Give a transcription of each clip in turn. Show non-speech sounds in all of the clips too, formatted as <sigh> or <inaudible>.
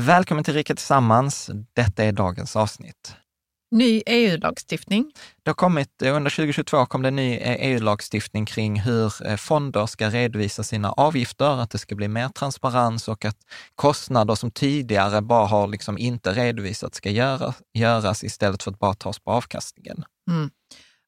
Välkommen till Rika Tillsammans. Detta är dagens avsnitt. Ny EU-lagstiftning. Det har kommit, eh, under 2022 kom det en ny eh, EU-lagstiftning kring hur eh, fonder ska redovisa sina avgifter, att det ska bli mer transparens och att kostnader som tidigare bara har liksom inte redovisats ska göra, göras istället för att bara tas på avkastningen. Mm.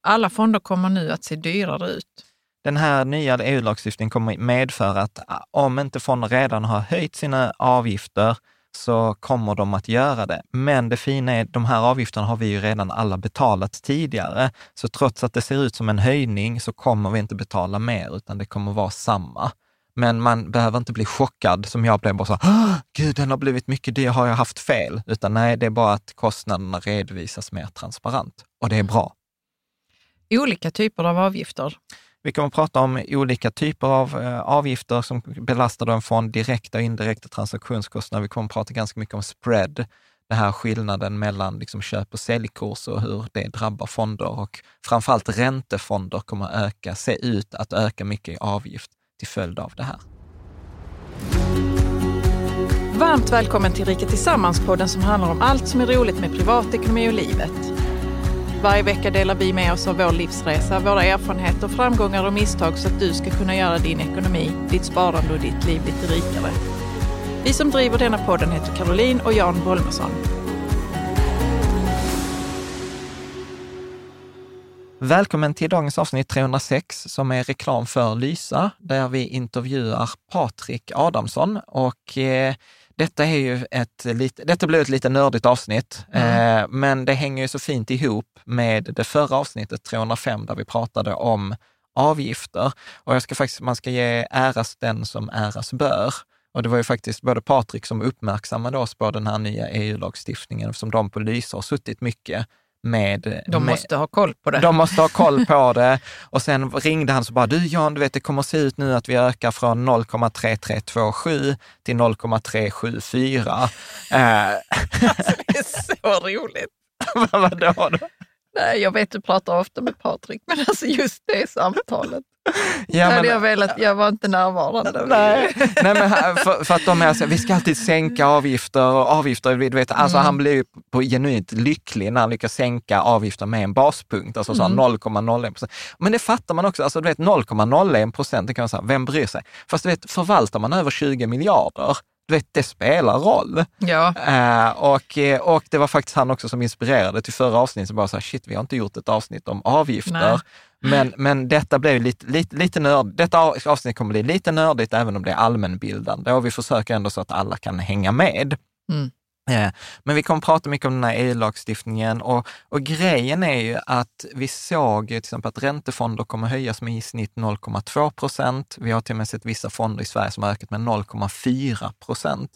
Alla fonder kommer nu att se dyrare ut. Den här nya EU-lagstiftningen kommer medföra att om inte fonder redan har höjt sina avgifter så kommer de att göra det. Men det fina är, de här avgifterna har vi ju redan alla betalat tidigare. Så trots att det ser ut som en höjning så kommer vi inte betala mer, utan det kommer vara samma. Men man behöver inte bli chockad som jag blev, bara så gud den har blivit mycket dyr, har jag haft fel? Utan nej, det är bara att kostnaderna redovisas mer transparent och det är bra. Olika typer av avgifter. Vi kommer att prata om olika typer av eh, avgifter som belastar en fond, direkta och indirekta transaktionskostnader. Vi kommer att prata ganska mycket om spread, den här skillnaden mellan liksom köp och säljkurs och hur det drabbar fonder. Och framförallt räntefonder kommer att öka, se ut att öka mycket i avgift till följd av det här. Varmt välkommen till Rika Tillsammans-podden som handlar om allt som är roligt med privatekonomi och livet. Varje vecka delar vi med oss av vår livsresa, våra erfarenheter, framgångar och misstag så att du ska kunna göra din ekonomi, ditt sparande och ditt liv lite rikare. Vi som driver denna podden heter Caroline och Jan Bolmesson. Välkommen till dagens avsnitt 306 som är reklam för Lysa, där vi intervjuar Patrik Adamsson. Och eh, detta, är ju ett detta blir ett lite nördigt avsnitt, eh, men det hänger ju så fint ihop med det förra avsnittet, 305, där vi pratade om avgifter. Och jag ska faktiskt, man ska ge äras den som äras bör. Och det var ju faktiskt både Patrik som uppmärksammade oss på den här nya EU-lagstiftningen, eftersom de på Lysa har suttit mycket med... De med, måste ha koll på det. de måste ha koll på det. Och sen ringde han så bara, du Jan, du vet det kommer se ut nu att vi ökar från 0,3327 till 0,374. Eh, Det är så roligt. <laughs> vadå då? Nej, jag vet du pratar ofta med Patrik, men alltså just det samtalet. Ja, hade men- jag velat, jag var inte närvarande. Nej, nej men för, för att de är så, vi ska alltid sänka avgifter och avgifter, du vet, alltså han blir ju på genuint lycklig när han lyckas sänka avgifter med en baspunkt, alltså så 0,01 procent. Men det fattar man också, alltså du vet 0,01 procent, det kan man säga, vem bryr sig? Fast du vet, förvaltar man över 20 miljarder, du vet, det spelar roll. Ja, Eh, och, eh, och det var faktiskt han också som inspirerade till förra avsnittet, som bara så här, shit, vi har inte gjort ett avsnitt om avgifter. Nej. Men, men detta blev lite, lite, lite nörd, detta avsnitt kommer bli lite nördigt, även om det är allmänbildande. Och vi försöker ändå så att alla kan hänga med. Mm. Eh, Men vi kommer prata mycket om den här EU-lagstiftningen och, och grejen är ju att vi såg till exempel att räntefonder kommer höjas med i snitt 0,2 procent. Vi har till och med sett vissa fonder i Sverige som har ökat med 0,4 procent.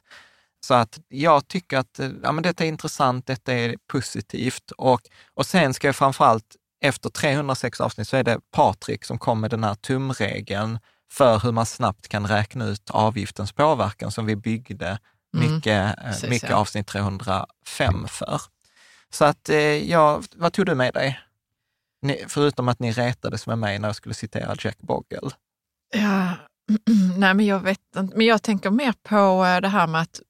Så att jag tycker att eh, ja, men detta är intressant, detta är positivt och, och sen ska jag framförallt, efter 306 avsnitt så är det Patrik som kom med den här tumregeln för hur man snabbt kan räkna ut avgiftens påverkan som vi byggde mycket, eh, precis, mycket ja. avsnitt 305 för. Så att, eh, ja, vad tog du med dig? Ni, förutom att ni retades med mig när jag skulle citera Jack Bogle. Ja, <clears throat> nej men jag vet inte. Men jag tänker mer på eh, det här med att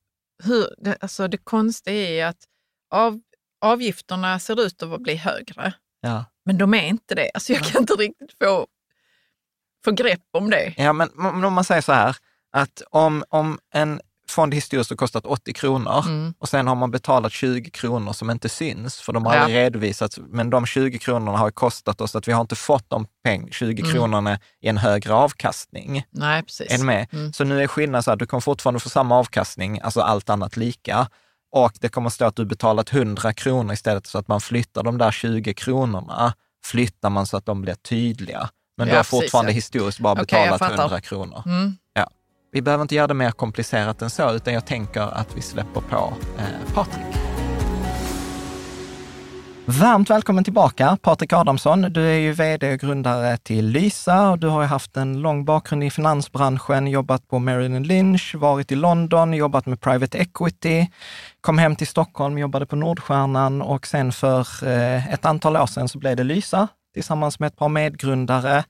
hur, det, alltså det konstiga är att av, avgifterna ser ut att bli högre, Ja. Men de är inte det. Alltså jag kan inte riktigt få, få grepp om det. Ja, men om om man säger så här, att om, om en fond historiskt har kostat 80 kronor Mm. och sen har man betalat 20 kronor som inte syns, för de har Ja. aldrig redovisats, men de 20 kronorna har kostat oss att vi har inte fått de peng, 20 Mm. kronorna i en högre avkastning. Nej, precis. Är du med? Mm. Så nu är skillnaden så här, du kommer fortfarande få samma avkastning, alltså allt annat lika. Och det kommer stå att du betalat 100 kronor istället, så att man flyttar de där 20 kronorna, flyttar man så att de blir tydliga. Men du Ja, har precis, fortfarande ja. historiskt bara jag betalat fattar. 100 kronor. Mm. vi behöver inte göra det mer komplicerat än så, utan jag tänker att vi släpper på eh, Patrik. Varmt välkommen tillbaka, Patrik Adamsson. Du är ju vd och grundare till Lysa och du har ju haft en lång bakgrund i finansbranschen, jobbat på Merrill Lynch, varit i London, jobbat med private equity, kom hem till Stockholm, jobbade på Nordstjärnan och sen för eh, ett antal år sedan så blev det Lysa tillsammans med ett par medgrundare.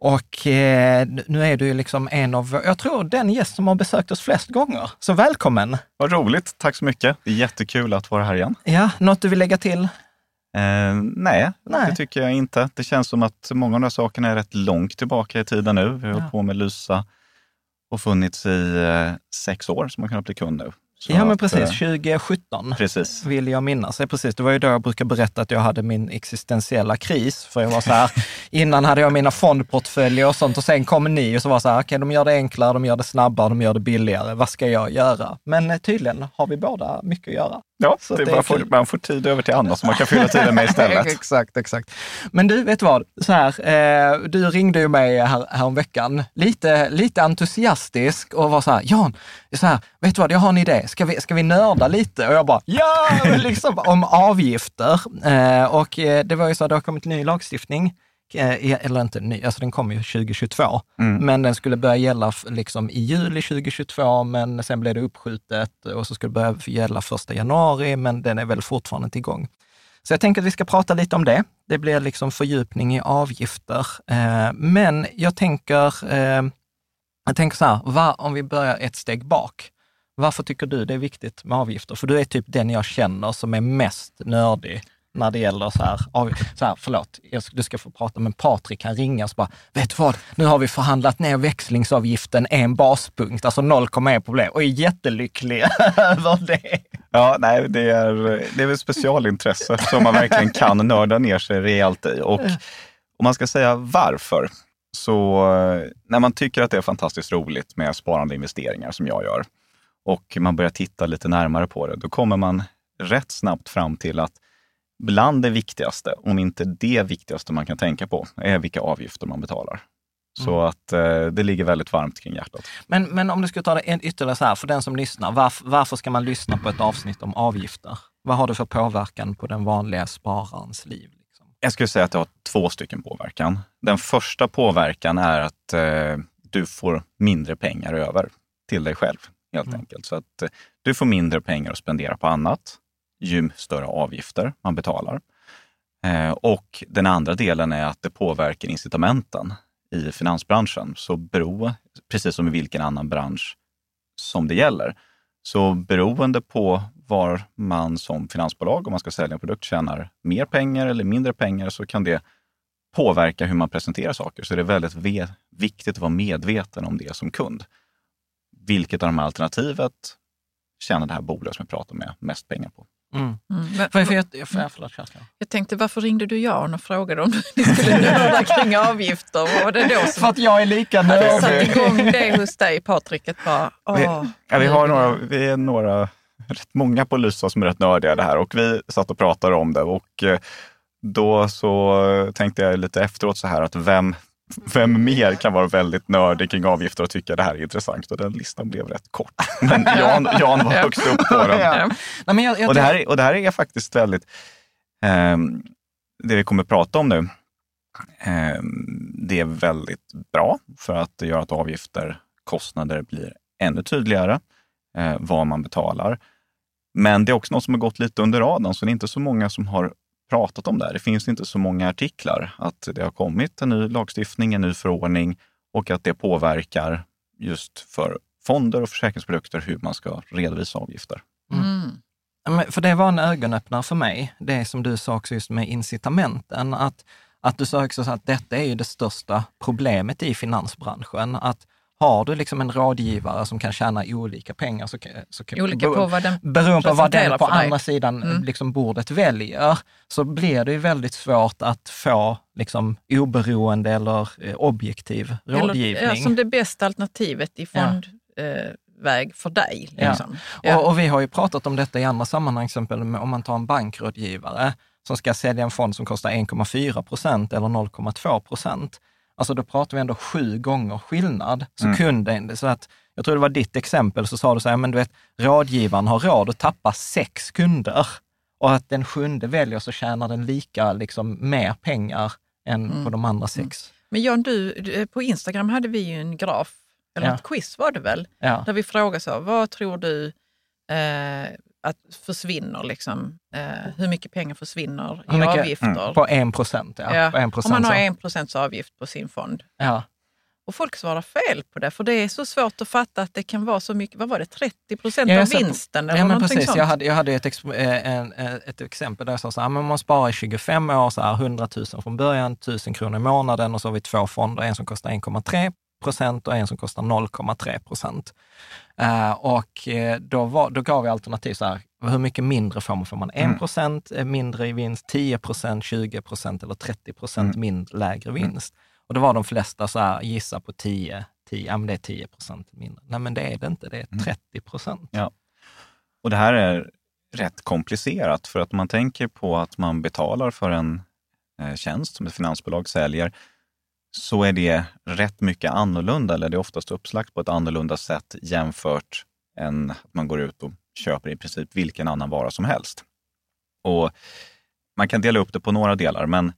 Och eh, nu är du ju liksom en av, jag tror den gäst som har besökt oss flest gånger. Så välkommen! Vad roligt, tack så mycket. Det är jättekul att vara här igen. Ja, något du vill lägga till? Eh, nej, Nej. det tycker jag inte. Det känns som att många av de här sakerna är rätt långt tillbaka i tiden nu. Vi har hållit på med Lysa och funnits i eh, sex år som man kunnat bli kund nu. Ja, men precis. eh, 2017 Precis. vill jag minnas. Ja, precis. Det var ju då jag brukar berätta att jag hade min existentiella kris. För jag var så här, <laughs> innan hade jag mina fondportföljer och sånt och sen kom ni och så var så här, okej, de gör det enklare, de gör det snabbare, de gör det billigare. Vad ska jag göra? Men eh, tydligen har vi båda mycket att göra. Ja, Så det det får, man får tid över till annat som man kan fylla tiden med istället. <laughs> exakt, exakt. Men du, vet vad? Så här, eh, du ringde ju mig här, häromveckan, lite, lite entusiastisk och var så här, Jan, så här, vet du vad, jag har en idé, ska vi, ska vi nörda lite? Och jag bara, ja, <laughs> liksom om avgifter. Eh, och eh, det var ju så att det har kommit ny lagstiftning, eh, i- eller inte ny, alltså den kom ju 2022, men den skulle börja gälla liksom i juli 2022, men sen blev det uppskjutet och så skulle det börja gälla första januari, men den är väl fortfarande inte igång. Så jag tänker att vi ska prata lite om det. Det blir liksom fördjupning i avgifter. Eh, men jag tänker, eh, jag tänker så här, va, om vi börjar ett steg bak. Varför tycker du det är viktigt med avgifter? För du är typ den jag känner som är mest nördig när det gäller så här, av, så här förlåt, jag, du ska få prata, men Patrik kan ringa och bara, vet du vad, nu har vi förhandlat ner växlingsavgiften en baspunkt, alltså 0,1 problem och är jättelycklig <laughs> över det. Ja, nej, det är, det är väl specialintresse som man verkligen kan nörda ner sig rejält i. Och om man ska säga varför, så eh, när man tycker att det är fantastiskt roligt med sparande investeringar som jag gör och man börjar titta lite närmare på det, då kommer man rätt snabbt fram till att bland det viktigaste, om inte det viktigaste man kan tänka på, är vilka avgifter man betalar. Så att eh, det ligger väldigt varmt kring hjärtat. Men, men om du ska ta det en ytterligare så här, för den som lyssnar, varför, varför ska man lyssna på ett avsnitt om avgifter? Vad har det för påverkan på den vanliga spararens liv? Jag skulle säga att det har två stycken påverkan. Den första påverkan är att eh, du får mindre pengar över till dig själv, helt enkelt. Så att eh, du får mindre pengar att spendera på annat, ju större avgifter man betalar. Eh, och den andra delen är att det påverkar incitamenten i finansbranschen. Så bero, precis som i vilken annan bransch som det gäller, så beroende på var man som finansbolag, om man ska sälja en produkt, tjänar mer pengar eller mindre pengar, så kan det påverka hur man presenterar saker. Så det är väldigt viktigt att vara medveten om det som kund. Vilket av de här alternativet tjänar det här bolaget som jag pratar med mest pengar på? Mm. Mm. Men, För, för, jag, för, förlåt, Kerstin. jag tänkte, varför ringde du Jan och frågade om <laughs> ni skulle nörda kring avgifter? Vad var det då För som att jag är lika nördig. igång det hos dig, Patrik? Bara, Vi, åh, ja, vi, har några, vi är några, <laughs> rätt många på Lysa som är rätt nördiga i det här och vi satt och pratade om det och eh, då så tänkte jag lite efteråt så här att vem, vem mer kan vara väldigt nördig kring avgifter och tycka det här är intressant? Och den listan blev rätt kort. Men Jan, Jan var högst upp på den. Och det, här, är- och det här är faktiskt väldigt, ehm, det vi kommer prata om nu, ehm, det är väldigt bra för att det gör att avgifter, kostnader blir ännu tydligare, eh, vad man betalar. Men det är också något som har gått lite under radarn, så det är inte så många som har pratat om det här. Det finns inte så många artiklar att det har kommit en ny lagstiftning, en ny förordning och att det påverkar just för fonder och försäkringsprodukter hur man ska redovisa avgifter. Mm. Men För det var en ögonöppnare för mig, det som du sa också just med incitamenten. Att, att du sa också så att detta är ju det största problemet i finansbranschen. Att har du liksom en rådgivare som kan tjäna olika pengar, så, kan- så Olika på vad den beroende på vad den på för dig. andra sidan Mm. liksom bordet väljer, så blir det ju väldigt svårt att få liksom, oberoende eller eh, objektiv rådgivning. Eller, ja, som det bästa alternativet i fondväg för dig. Ja. Liksom. Ja. Och, och vi har ju pratat om detta i andra sammanhang, till exempel med- om man tar en bankrådgivare som ska sälja en fond som kostar 1,4 procent eller 0,2 procent. Alltså då pratar vi ändå sju gånger skillnad. Så kunden, så att jag tror det var ditt exempel, så sa du så här, men du vet, rådgivaren har råd att tappa sex kunder och att den sjunde väljer så tjänar den lika, liksom mer pengar än Mm. på de andra sex. Men Jan, du, du, på Instagram hade vi ju en graf, eller Ja. ett quiz var det väl, Ja. där vi frågade så, vad tror du eh, att försvinner, liksom, eh, hur mycket pengar försvinner Hur i mycket? avgifter? På en procent, ja. Ja, På en om procent, man har en procents avgift på sin fond. Ja. Och folk svarar fel på det, för det är så svårt att fatta att det kan vara så mycket, vad var det, 30 procent Ja, av vinsten? Eller Ja, men precis. sånt. Jag hade, jag hade ett, ex, eh, en, eh, ett exempel där jag sa så här, men man sparar i 25 år, så här 100 000 från början, 1000 kronor i månaden och så har vi två fonder, en som kostar 1,3 procent och en som kostar 0,3 procent. Eh, och eh, då, var, då gav vi alternativ så här, hur mycket mindre får man? Får man 1 procent eh, mindre i vinst, 10 procent, 20 procent eller 30 procent mindre, lägre vinst? Och då var de flesta så här, gissa på 10, 10 ja men det är 10 procent mindre. Nej men det är det inte, det är 30 procent. Ja. Och det här är rätt komplicerat för att man tänker på att man betalar för en eh, tjänst som ett finansbolag säljer, så är det rätt mycket annorlunda, eller det är oftast upplagt på ett annorlunda sätt jämfört än att man går ut och köper i princip vilken annan vara som helst. Och man kan dela upp det på några delar, men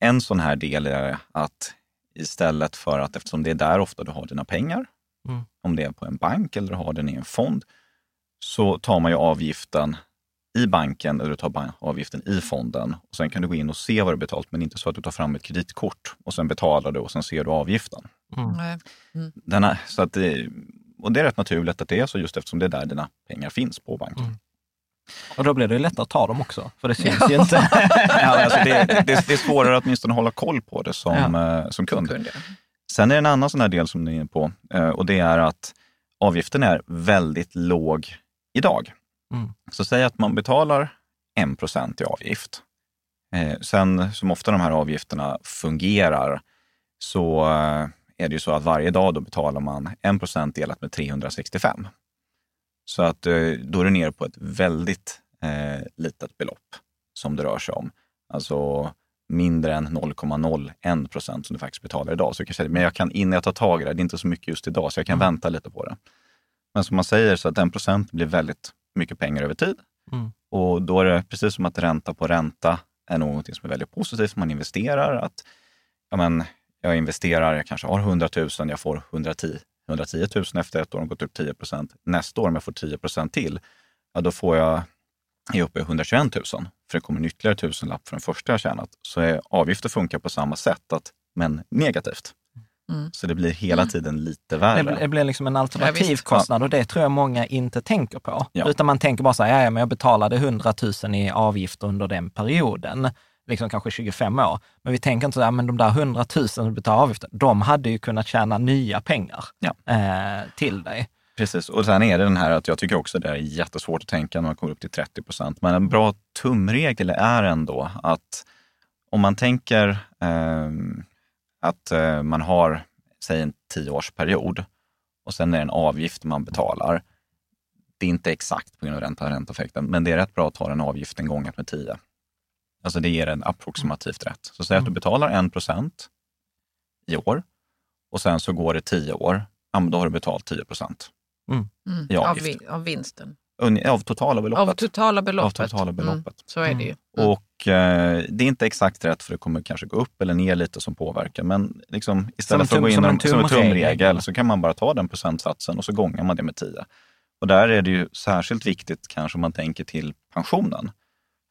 en sån här del är att istället för att, eftersom det är där ofta du har dina pengar, Mm. om det är på en bank eller du har den i en fond, så tar man ju avgiften i banken eller du tar avgiften i fonden. Och Sen kan du gå in och se vad du betalt, men inte så att du tar fram ett kreditkort och sen betalar du och sen ser du avgiften. Nej. Den är, så att det, och det är rätt naturligt att det är så just eftersom det är där dina pengar finns på banken. Mm. Och då blir det ju lättare att ta dem också, för det syns ju inte. <laughs> Ja, alltså det, det, det är svårare att åtminstone hålla koll på det som, eh, som kund. Kund, ja. Sen är det en annan sån här del som ni är inne på eh, och det är att avgiften är väldigt låg idag. Mm. Så säg att man betalar 1% i avgift. Eh, Sen som ofta de här avgifterna fungerar så eh, är det ju så att varje dag då betalar man 1% delat med 365. Så att eh, då är det nere på ett väldigt eh, litet belopp som det rör sig om. Alltså mindre än 0,01 procent som du faktiskt betalar idag. Så jag kan säga, men jag kan innan jag tar tag i det, det är inte så mycket just idag, så jag kan vänta lite på det. Men som man säger, så att en procent blir väldigt mycket pengar över tid. Mm. Och då är det precis som att ränta på ränta är någonting som är väldigt positivt. Man investerar. att ja, men, Jag investerar, jag kanske har 100 000, jag får 110, 110 000 efter ett år, har gått upp 10 procent. Nästa år om jag får 10 procent till, ja, då får jag, är uppe i 121 000. För det kommer en ytterligare tusenlapp för den första jag tjänat. Så är, avgifter funkar på samma sätt, att, men negativt. Mm. Så det blir hela tiden lite Det, värre. blir- det blir liksom en alternativ Ja, kostnad och det tror jag många inte tänker på. Ja. Utan man tänker bara så här, "Ja, ja, men jag betalade 100 000 i avgifter under den perioden, liksom kanske 25 år. Men vi tänker inte så här, men de där 100 000 som betalar avgifter, de hade ju kunnat tjäna nya pengar Ja. eh, till dig. Precis, och sen är det den här att jag tycker också det är jättesvårt att tänka när man kommer upp till 30 procent. Men en bra tumregel är ändå att om man tänker eh, att eh, man har, säg en tioårsperiod och sen är det en avgift man betalar. Det är inte exakt på grund av ränta ränteeffekten, men det är rätt bra att ta den avgiften gångat med 10. Alltså det ger en approximativt rätt. Så säg att du betalar 1 procent i år och sen så går det 10 år, ja, men då har du betalt 10 procent. Mm. I Av, avgift. vi- av vinsten. Av totala beloppet. Av totala beloppet. Av totala beloppet. Mm, så är det ju. Mm. Och eh, det är inte exakt rätt för det kommer kanske gå upp eller ner lite som påverkar. Men liksom, Som istället för att tum- gå in som en en, som en tumregel. så kan man bara ta den procentsatsen och så gångar man det med 10. Och där är det ju särskilt viktigt kanske om man tänker till pensionen.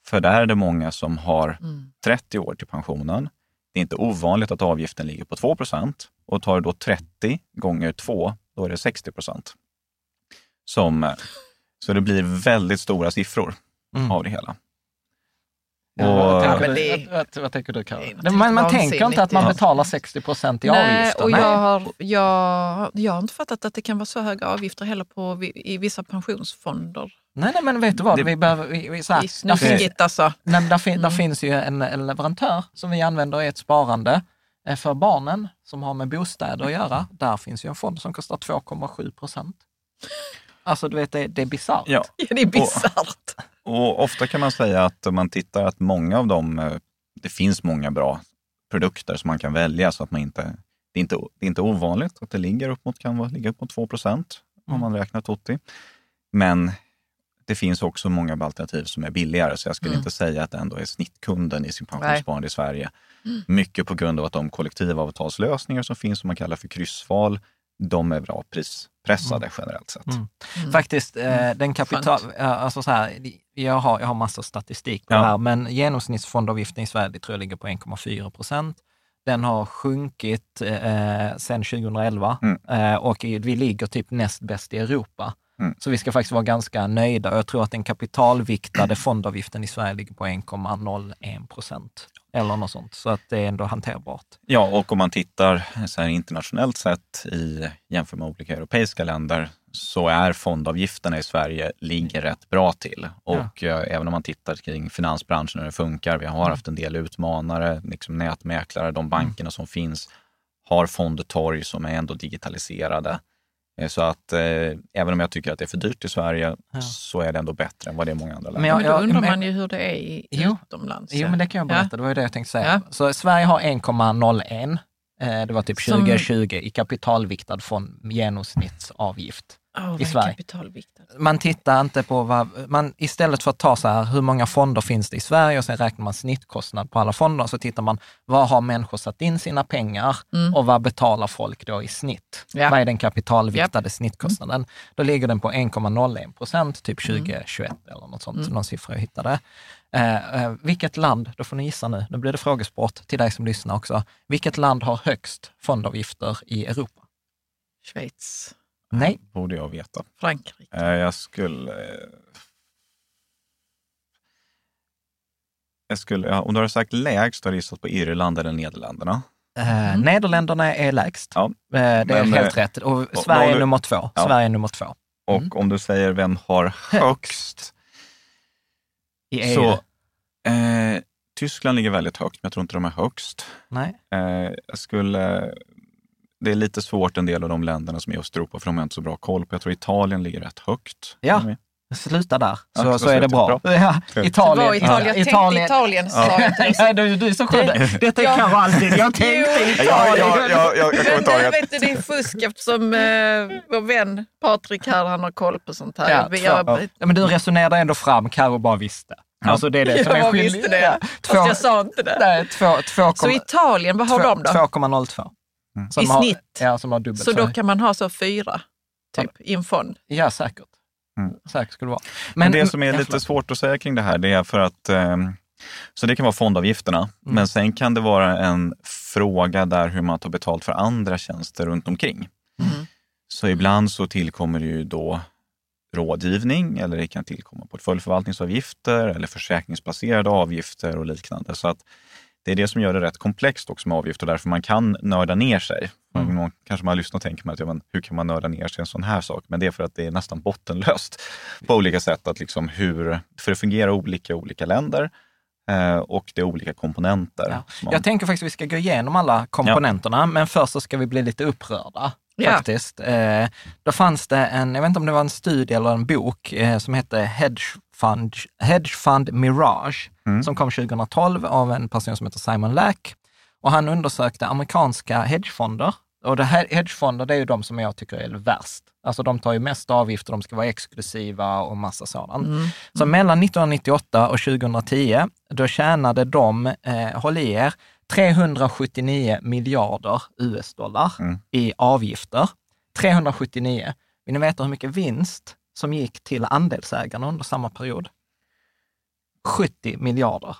För där är det många som har Mm. 30 år till pensionen. Det är inte ovanligt att avgiften ligger på 2% och tar du då 30 gånger 2, då är det 60% Som, eh, Så det blir väldigt stora siffror Mm. av det hela. Och- Ja, men det- vad, vad, vad tänker du Karin? Man, man vansinnigt tänker inte att man betalar 60 procent i Nej, avgifter. och Nej. jag har, jag, jag har inte fattat att det kan vara så höga avgifter heller på, i vissa pensionsfonder. nej, nej, men vet du vad? Det- Vi behöver, vi, vi, så här, där finns, alltså. Nej, men där, fin- där Mm. finns ju en, en leverantör som vi använder i ett sparande eh, för barnen som har med bostäder att göra. Där finns ju en fond som kostar 2,7 procent. Alltså du vet, det, det är bisarrt. Ja, Ja, det är bisarrt. och ofta kan man säga att om man tittar att många av dem, eh, det finns många bra produkter som man kan välja så att man inte, Det är inte, det är inte ovanligt att det ligger upp mot, kan vara, ligga upp mot 2 procent om Mm. man räknar Totti. Men det finns också många alternativ som är billigare, så jag skulle Mm. inte säga att det ändå är snittkunden i sin Nej. pensionssparande i Sverige. Mm. Mycket på grund av att de kollektivavtalslösningar som finns, som man kallar för kryssval, de är bra prispressade generellt sett. Mm. Faktiskt, eh, den kapital... eh, Alltså så här, jag, har, jag har massa statistik på Ja. det här, men genomsnittsfondavgiften i Sverige tror jag ligger på 1,4 procent. Den har sjunkit eh, sedan 2011 Mm. eh, och vi ligger typ näst bäst i Europa. Mm. Så vi ska faktiskt vara ganska nöjda. Jag tror att den kapitalviktade <clears throat> fondavgiften i Sverige ligger på 1,01 procent. Eller något sånt. Så att det är ändå hanterbart. Ja, och om man tittar så här internationellt sett i jämför med olika europeiska länder så är fondavgifterna i Sverige ligger rätt bra till. Och eh, även om man tittar kring finansbranschen hur det funkar, vi har haft en del utmanare, liksom nätmäklare, de bankerna som finns har fondtorg som är ändå digitaliserade. Eh, Så att eh, även om jag tycker att det är för dyrt i Sverige Ja. så är det ändå bättre än vad det är i många andra länder. Men jag- Men då undrar men- man ju hur det är i, Jo. utomlands. Jo, men det kan jag berätta. Det var ju det jag tänkte säga. Ja. Så Sverige har 1,01. Eh, Det var typ Som- 2020 i kapitalviktad fond, genomsnittsavgift. Vad i Sverige. Man tittar inte på vad, man, istället för att ta så här, hur många fonder finns det i Sverige och sen räknar man snittkostnad på alla fonder, så tittar man, vad har människor satt in sina pengar och vad betalar folk då i snitt? Mm. Ja. Vad är den kapitalviktade snittkostnaden? Då ligger den på 1,01 procent, typ Mm. 2021 eller något sånt, någon siffra jag hittade. Eh, eh, vilket land, då får ni gissa nu, nu blir det frågesport till dig som lyssnar också. Vilket land har högst fondavgifter i Europa? Schweiz, Nej, borde jag veta. Frankrike. Eh, Jag skulle... Jag skulle ja, om du har sagt lägst, då har jag gissat på Irland eller Nederländerna. Eh, Nederländerna är lägst. Ja. Eh, det är Men, helt eh, rätt. Och Sverige har är du- nummer två. Ja. Sverige är nummer två Och om du säger vem har högst, i EU. så eh, Tyskland ligger väldigt högt, men jag tror inte de är högst. Nej. Eh, jag skulle, det är lite svårt en del av de länderna som är i Östeuropa, för de har inte så bra koll på. Jag tror Italien ligger rätt högt. Ja. Är- Sluta där, Ja, så, vad så är det bra. du? Ja. Italien. Det var Italien. Jag tänkte Italien. sa jag inte. <laughs> Ja, du, du är så skön. Detta är Ja. Karo alltid. Jag tänkte. Ja, Italien. ja, ja, jag, jag kommer Men det. vet du, det är fusk eftersom eh, vår vän Patrik här, han har koll på sånt här. Ja, Vi två. har- Ja, men du resonerade ändå fram, Karo bara visste. Alltså det är det som är Jag skillnaden. visste det, Ja, fast två- jag sa inte det. Nej, två, två, Så Italien, vad har de då? 2,02. Som I har- snitt? Ja, som har dubbelt Så så då kan man ha så fyra, typ, i en fond. Ja, säkert. Mm. Säkert skulle vara. Men det som är lite förlåt. svårt att säga kring det här, det är för att ehm, så det kan vara fondavgifterna, Mm. men sen kan det vara en fråga där hur man tar betalt för andra tjänster runt omkring. Mm. Så ibland så tillkommer det ju då rådgivning eller det kan tillkomma portföljförvaltningsavgifter eller försäkringsbaserade avgifter och liknande. Så att det är det som gör det rätt komplext också med avgifter och därför man kan nörda ner sig. Mm. Någon, kanske man lyssnar och tänker man att ja, men hur kan man nörda ner sig i en sån här sak? Men det är för att det är nästan bottenlöst på olika sätt. Att liksom hur, för det fungerar olika i olika länder eh, och det är olika komponenter. Ja. man- Jag tänker faktiskt att vi ska gå igenom alla komponenterna, men först så ska vi bli lite upprörda. Ja. Faktiskt. Eh, då fanns det en, jag vet inte om det var en studie eller en bok, eh, som hette Hedge Fund, Hedge Fund Mirage, som kom 2012 av en person som heter Simon Lack. Och han undersökte amerikanska hedgefonder. Och det här, hedgefonder, det är ju de som jag tycker är värst. Alltså de tar ju mest avgifter, de ska vara exklusiva och massa sådant. Så mellan 1998 och 2010, då tjänade de, eh, håll i er, 379 miljarder US-dollar i avgifter. 379. Vill ni veta hur mycket vinst som gick till andelsägarna under samma period? 70 miljarder.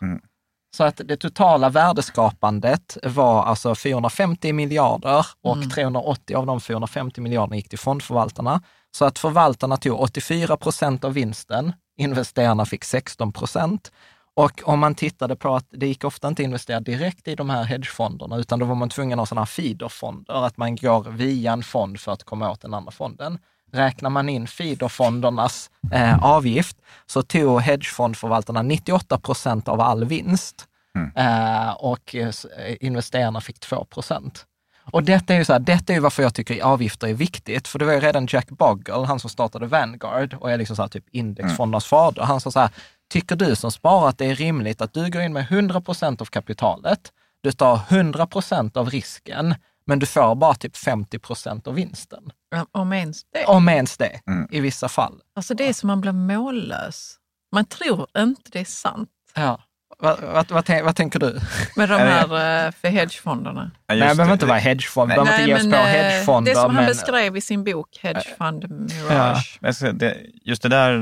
Så att det totala värdeskapandet var alltså 450 miljarder och 380 av de 450 miljarderna gick till fondförvaltarna. Så att förvaltarna tog 84 procent av vinsten, investerarna fick 16 procent. Och om man tittade på att det gick ofta inte att investera direkt i de här hedgefonderna, utan då var man tvungen att ha sådana här feederfonder, att man går via en fond för att komma åt den andra fonden. Räknar man in feederfondernas eh, avgift så tog hedgefondförvaltarna 98 procent av all vinst eh, och eh, eh, investerarna fick 2 procent. Och detta är ju så här, detta är ju varför jag tycker avgifter är viktigt, för det var ju redan Jack Bogle, han som startade Vanguard och är liksom så här typ indexfondernas fader, han sa så här, tycker du som sparar att det är rimligt att du går in med 100 procent av kapitalet, du tar 100 procent av risken, men du får bara typ 50 procent av vinsten. Om ens det. Om ens det, Mm. i vissa fall. Alltså det är som man blir mållös. Man tror inte det är sant Ja. Vad, vad, vad, vad tänker du? med de Nej, här eh, för hedgefonderna. Ja, Nej, det behöver inte vara hedgefond, behöver inte oss på eh, hedgefonder. det som han men, beskrev i sin bok Hedge Fund Mirage. Men det, just det där,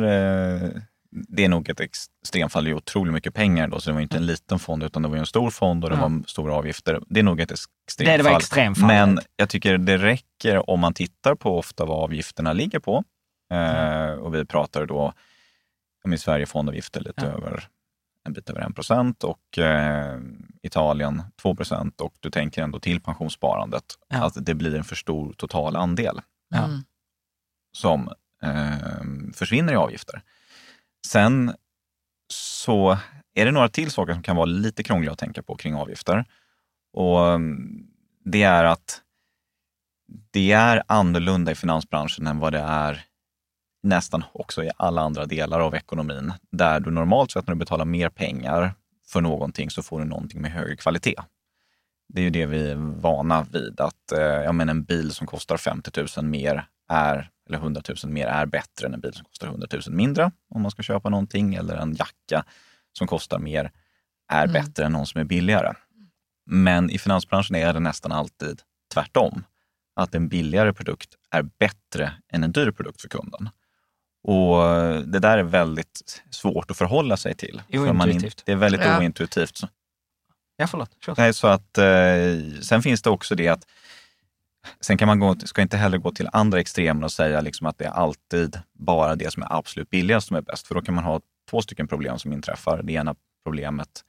eh, det är nog ett extremfall. Det är otroligt mycket pengar då, så det var inte en liten fond utan det var en stor fond och det var stora avgifter. Det är nog ett extremfall. Det, det var extremfallet. Men jag tycker det räcker om man tittar på ofta vad avgifterna ligger på. Eh, och vi pratar då om i Sverige fondavgifter lite Ja. över en bit över 1 procent och eh, Italien 2 procent och du tänker ändå till pensionssparandet Ja. att det blir en för stor total andel Ja. Mm. som eh, försvinner i avgifter. Sen så är det några till saker som kan vara lite krångliga att tänka på kring avgifter. Och mm, det är att det är annorlunda i finansbranschen än vad det är nästan också i alla andra delar av ekonomin. Där du normalt sett när du betalar mer pengar för någonting så får du någonting med högre kvalitet. Det är ju det vi är vana vid, att eh, ja, men en bil som kostar 50 000 mer är, eller 100 000 mer är bättre än en bil som kostar 100 000 mindre om man ska köpa någonting. Eller en jacka som kostar mer är Mm. bättre än någon som är billigare. Men i finansbranschen är det nästan alltid tvärtom. Att en billigare produkt är bättre än en dyr produkt för kunden. Och det där är väldigt svårt att förhålla sig till. För man in, det är väldigt Ja. ointuitivt. Ja, förlåt. Kör. Nej, så att, eh, sen finns det också det att Sen kan man gå, ska inte heller gå till andra extremer och säga liksom att det är alltid bara det som är absolut billigast som är bäst. För då kan man ha två stycken problem som inträffar. Det ena problemet,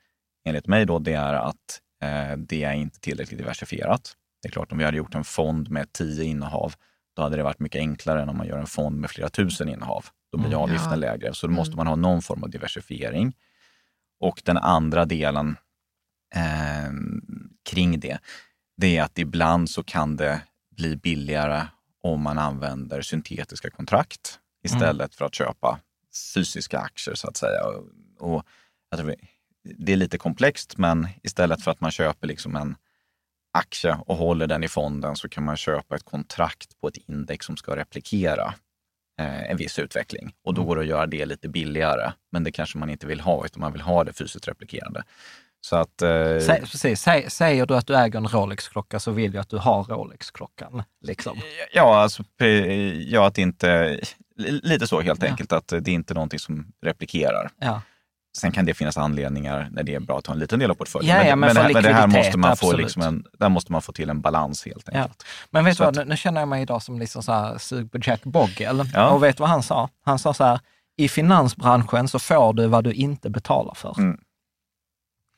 enligt mig, då, det är att eh, det är inte tillräckligt diversifierat. Det är klart, om vi hade gjort en fond med tio innehav, då hade det varit mycket enklare än om man gör en fond med flera tusen innehav. Då blir Mm, avgiften ja. lägre. Så då måste man ha någon form av diversifiering. Och den andra delen eh, kring det, det är att ibland så kan det bli billigare om man använder syntetiska kontrakt istället för att köpa fysiska aktier så att säga. Och, det är lite komplext, men istället för att man köper liksom en aktie och håller den i fonden så kan man köpa ett kontrakt på ett index som ska replikera eh, en viss utveckling. Och då går det att göra det lite billigare. Men det kanske man inte vill ha, utan man vill ha det fysiskt replikerande. Så att... Eh, Sä, precis, Sä, säger du att du äger en Rolex-klocka så vill jag att du har Rolex-klockan. Liksom. Ja, alltså, ja, att inte... Lite så helt Ja. enkelt, att det är inte någonting som replikerar. Ja. Sen kan det finnas anledningar när det är bra att ha en liten del av portföljen. Ja, ja, men för det, men det här måste man få liksom en, där måste man få till en balans helt enkelt. Men vet du vad, nu, nu känner jag mig idag som liksom så här sug på Jack Bogle. Ja. Och vet du vad han sa? Han sa så här, i finansbranschen så får du vad du inte betalar för. Mm.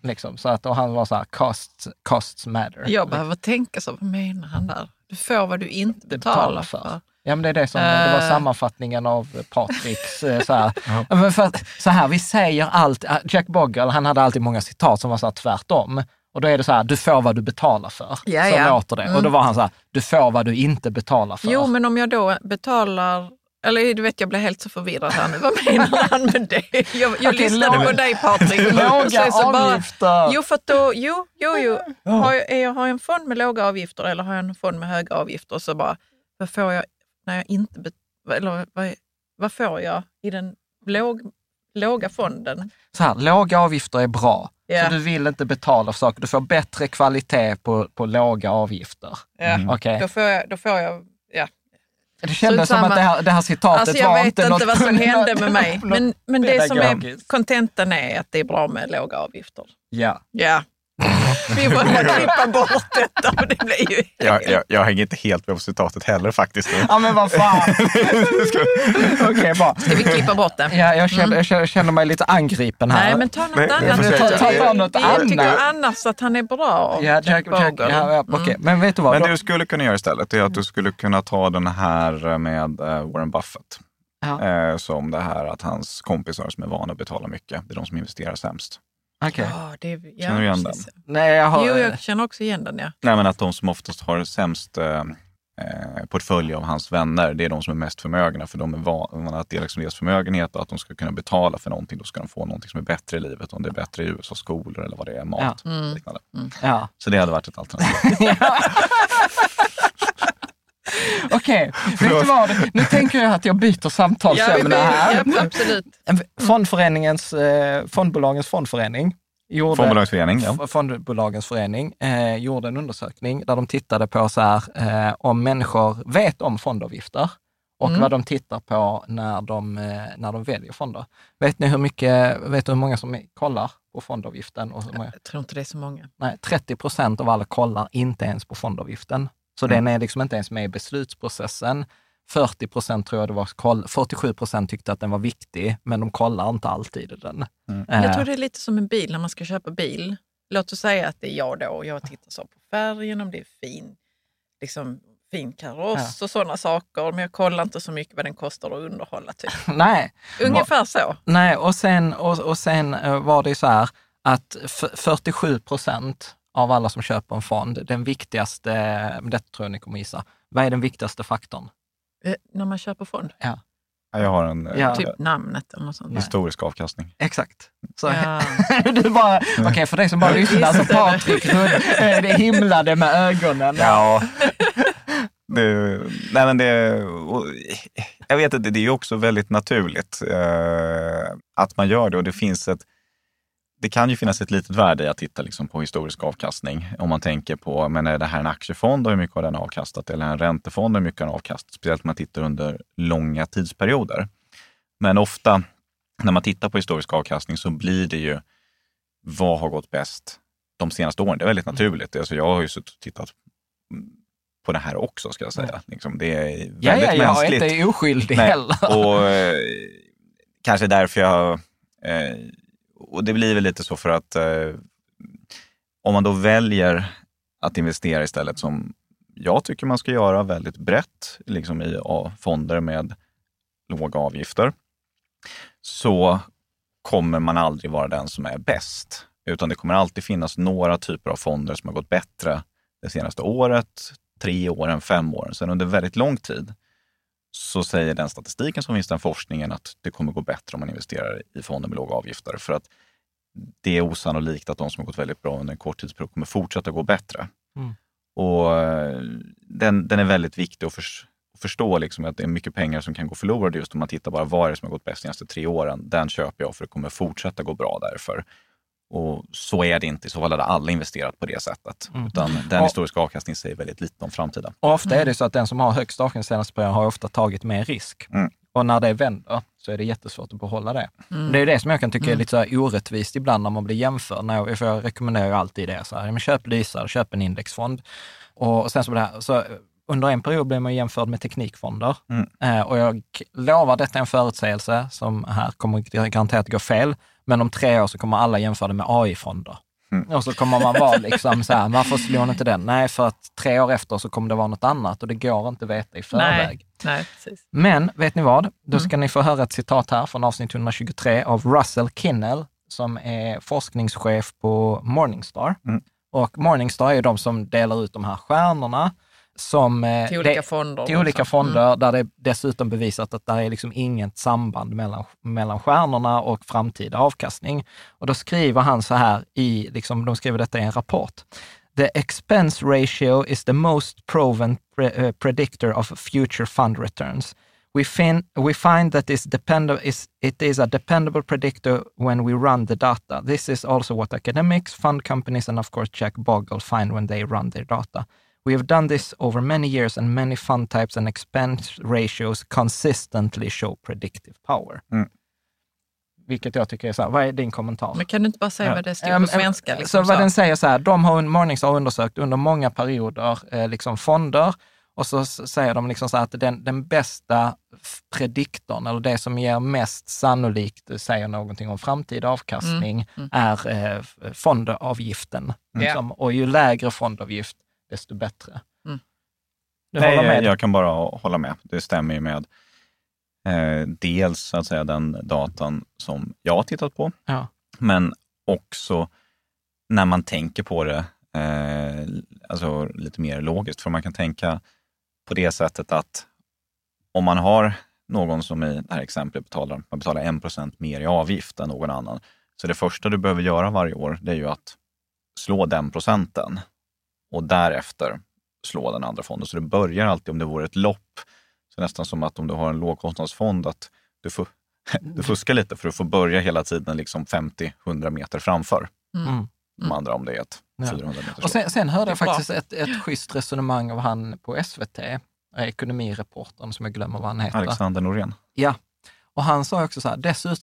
Liksom, så att, och han var så här, costs, costs matter. Jag behöver tänka så, vad menar han där? Du får vad du inte betalar för. Ja, men det är det som, det var Eh. sammanfattningen av Patriks eh, så här. <laughs> Men för att, så här, vi säger allt, äh, Jack Bogle, han hade alltid många citat som var så här tvärtom. Och då är det så här, du får vad du betalar för. Ja, så ja. låter det. Och då Mm. var han så här, du får vad du inte betalar för. Jo, men om jag då betalar... Eller du vet, jag blir helt så förvirrad här nu. Vad menar han med det? Jag, jag Okej, lyssnade på dig Patrik. <laughs> Låga så bara- avgifter. Jo, för att då, jo, jo, jo. Har jag, är jag, har jag en fond med låga avgifter eller har jag en fond med höga avgifter? Så bara, vad får jag när jag inte... Eller vad, vad får jag i den låg, låga fonden? Så här, låga avgifter är bra. Ja. Så du vill inte betala för saker. Du får bättre kvalitet på, på låga avgifter. Ja, Okej. då, får jag, då får jag... Det kändes som att det här, det här citatet Alltså jag var vet inte inte något... vad som <laughs> hände med mig. Men, men det som är kontentan är att det är bra med låga avgifter. Ja. Ja. <laughs> Vi får bara klippa bort detta. Det blir ju... Jag, jag, jag hänger inte helt med på citatet heller faktiskt. ja, men vad fan. <laughs> Okej, bra. Ska vi klippa bort det? Ja, jag, känner, jag känner- känner mig lite angripen här. Nej, men ta något Nej, jag annat. försöker. Ta- ta något jag tycker annars att han är bra. Ja, Jack, Jack, ja, ja, okej. Men vet du vad? Men Då- det du skulle kunna göra istället är att du skulle kunna ta den här med eh, Warren Buffett. Ja. Eh, som det här att hans kompisar som är vana att betala mycket, det är de som investerar sämst. Okej. Ja, det, ja, Känner du igen precis. Nej, jag har... Jo, jag känner också igen den. Ja. Nej, men att de som oftast har sämst eh, eh, portfölj av hans vänner, det är de som är mest förmögna. För de är vana att dela liksom deras förmögenhet och att de ska kunna betala för någonting. Då ska de få någonting som är bättre i livet. Om det är bättre i USA skolor eller vad det är, mat. Ja. och liknande. Ja. Så det hade varit ett alternativ. <laughs> <laughs> <laughs> Okej, vet du vad? Nu tänker jag att jag byter samtalsämne här. Ja, absolut. Fondföreningens, eh, fondbolagens fondförening gjorde, Fondbolagsförening, ja. Fondbolagens förening eh, gjorde en undersökning där de tittade på så här, eh, om människor vet om fondavgifter och vad de tittar på när de, eh, när de väljer fonder. Vet ni hur mycket, vet du hur många som kollar på fondavgiften? Och hur många? Jag tror inte det är så många. Nej, 30 procent av alla kollar inte ens på fondavgiften. Så Mm. den är liksom inte ens med i beslutsprocessen. 40 procent tror jag det var, koll, 47 procent tyckte att den var viktig, men de kollar inte alltid den. Eh, Jag tror det är lite som en bil när man ska köpa bil. Låt oss säga att det är jag då och jag tittar så på färgen, om det är fin, liksom, fin kaross och sådana saker. Men jag kollar inte så mycket vad den kostar att underhålla. Typ. <laughs> Nej, Ungefär så. nej och, sen, och, och sen eh, var det så här att f- 47 procent av alla som köper en fond, den viktigaste, detta tror jag ni kommer gissa, vad är den viktigaste faktorn? Eh, när man köper fond. Ja, Jag har en eh, Ja. Typ namnet eller något sånt. historisk avkastning. Exakt. Så, Ja. <laughs> du bara, okej för dig som bara lyssnar, så det. Patrik eh, det himlade med ögonen. Ja. Det, nej men det, jag vet att det, det är ju också väldigt naturligt eh, att man gör det och det finns ett det kan ju finnas ett litet värde i att titta liksom på historisk avkastning. Om man tänker på, men är det här en aktiefond och hur mycket har den avkastat? Eller en räntefond och hur mycket har den avkastat? Speciellt om man tittar under långa tidsperioder. Men ofta när man tittar på historisk avkastning så blir det ju, vad har gått bäst de senaste åren? Det är väldigt naturligt. Alltså jag har ju suttit och tittat på det här också, ska jag säga. Liksom, det är väldigt Ja, ja, jag är mänskligt. inte oskyldig heller. Och eh, kanske därför jag... Eh, och det blir väl lite så för att eh, om man då väljer att investera istället som jag tycker man ska göra väldigt brett, liksom i fonder med låga avgifter, så kommer man aldrig vara den som är bäst. Utan det kommer alltid finnas några typer av fonder som har gått bättre det senaste året, tre åren, fem åren. Sen under väldigt lång tid så säger den statistiken som finns, den forskningen, att det kommer gå bättre om man investerar i fonder med låga avgifter. För att det är osannolikt att de som har gått väldigt bra under en kort tidsperiod kommer fortsätta gå bättre. Mm. Och eh, den, den är väldigt viktig att, förs- att förstå liksom att det är mycket pengar som kan gå förlorade just om man tittar bara vad är det som har gått bäst de senaste tre åren. Den köper jag för det kommer fortsätta gå bra därför. Och så är det inte, i så fall hade alla investerat på det sättet. Utan den historiska avkastningen säger väldigt lite om framtiden. Och ofta är det så att den som har högst avkastning senaste perioden har ofta tagit mer risk. Mm. Och när det vänder så är det jättesvårt att behålla det. Det är det som jag kan tycka är lite så här orättvist ibland när man blir jämförd. När jag, för jag rekommenderar alltid det. Så här, men köp Lysa, köp en indexfond. Och sen så, blir det här, så under en period blev man jämförd med teknikfonder. Eh, och jag lovar, detta är en förutsägelse som här kommer garanterat gå fel. Men om tre år så kommer alla jämföra det med AI-fonder. Och så kommer man vara liksom så här, varför slår ni inte den? Nej, för att tre år efter så kommer det vara något annat och det går inte att veta i förväg. Nej, nej, precis. Men vet ni vad? Då ska ni få höra ett citat här från avsnitt 123 av Russell Kinnell som är forskningschef på Morningstar. Och Morningstar är ju de som delar ut de här stjärnorna som, eh, Till olika det- fonder Till olika också. fonder där det dessutom bevisat att det är liksom inget samband mellan, mellan stjärnorna och framtida avkastning. Och då skriver han så här i, liksom, de skriver detta i en rapport. The expense ratio is the most proven pre- uh, predictor of future fund returns. We, fin- we find that is is, it is a dependable predictor when we run the data. This is also what academics, fund companies, and of course Jack Bogle find when they run their data. We have done this over many years and many fund types and expense ratios consistently show predictive power. Mm. Vilket jag tycker är så här, vad är din kommentar? Men kan du inte bara säga vad det står på svenska? Liksom, så vad den säger så här, de har Morningstar undersökt under många perioder eh, liksom fonder och så säger de liksom så här att den, den bästa prediktorn, eller det som ger mest sannolikt eh, säger någonting om framtida avkastning, är eh, fondavgiften. Liksom. Och ju lägre fondavgift, desto bättre. Mm. Nej, jag kan bara hålla med. Det stämmer ju med eh, dels så att säga, den datan som jag har tittat på, Ja. men också när man tänker på det eh, alltså lite mer logiskt. För man kan tänka på det sättet att om man har någon som i det här exemplet betalar, man betalar 1% mer i avgift än någon annan. Så det första du behöver göra varje år, det är ju att slå den procenten och därefter slå den andra fonden. Så det börjar alltid, om det vore ett lopp, så nästan som att om du har en lågkostnadsfond, att du, får, <laughs> du fuskar lite för du får börja hela tiden liksom 50-100 meter framför Mm. de andra om det är ett Ja. 400 meters Och sen, sen hörde jag faktiskt ett, ett schysst resonemang av han på SVT, ekonomireportern som jag glömmer vad han heter. Alexander Norén. Ja, och han sa också så här, dessutom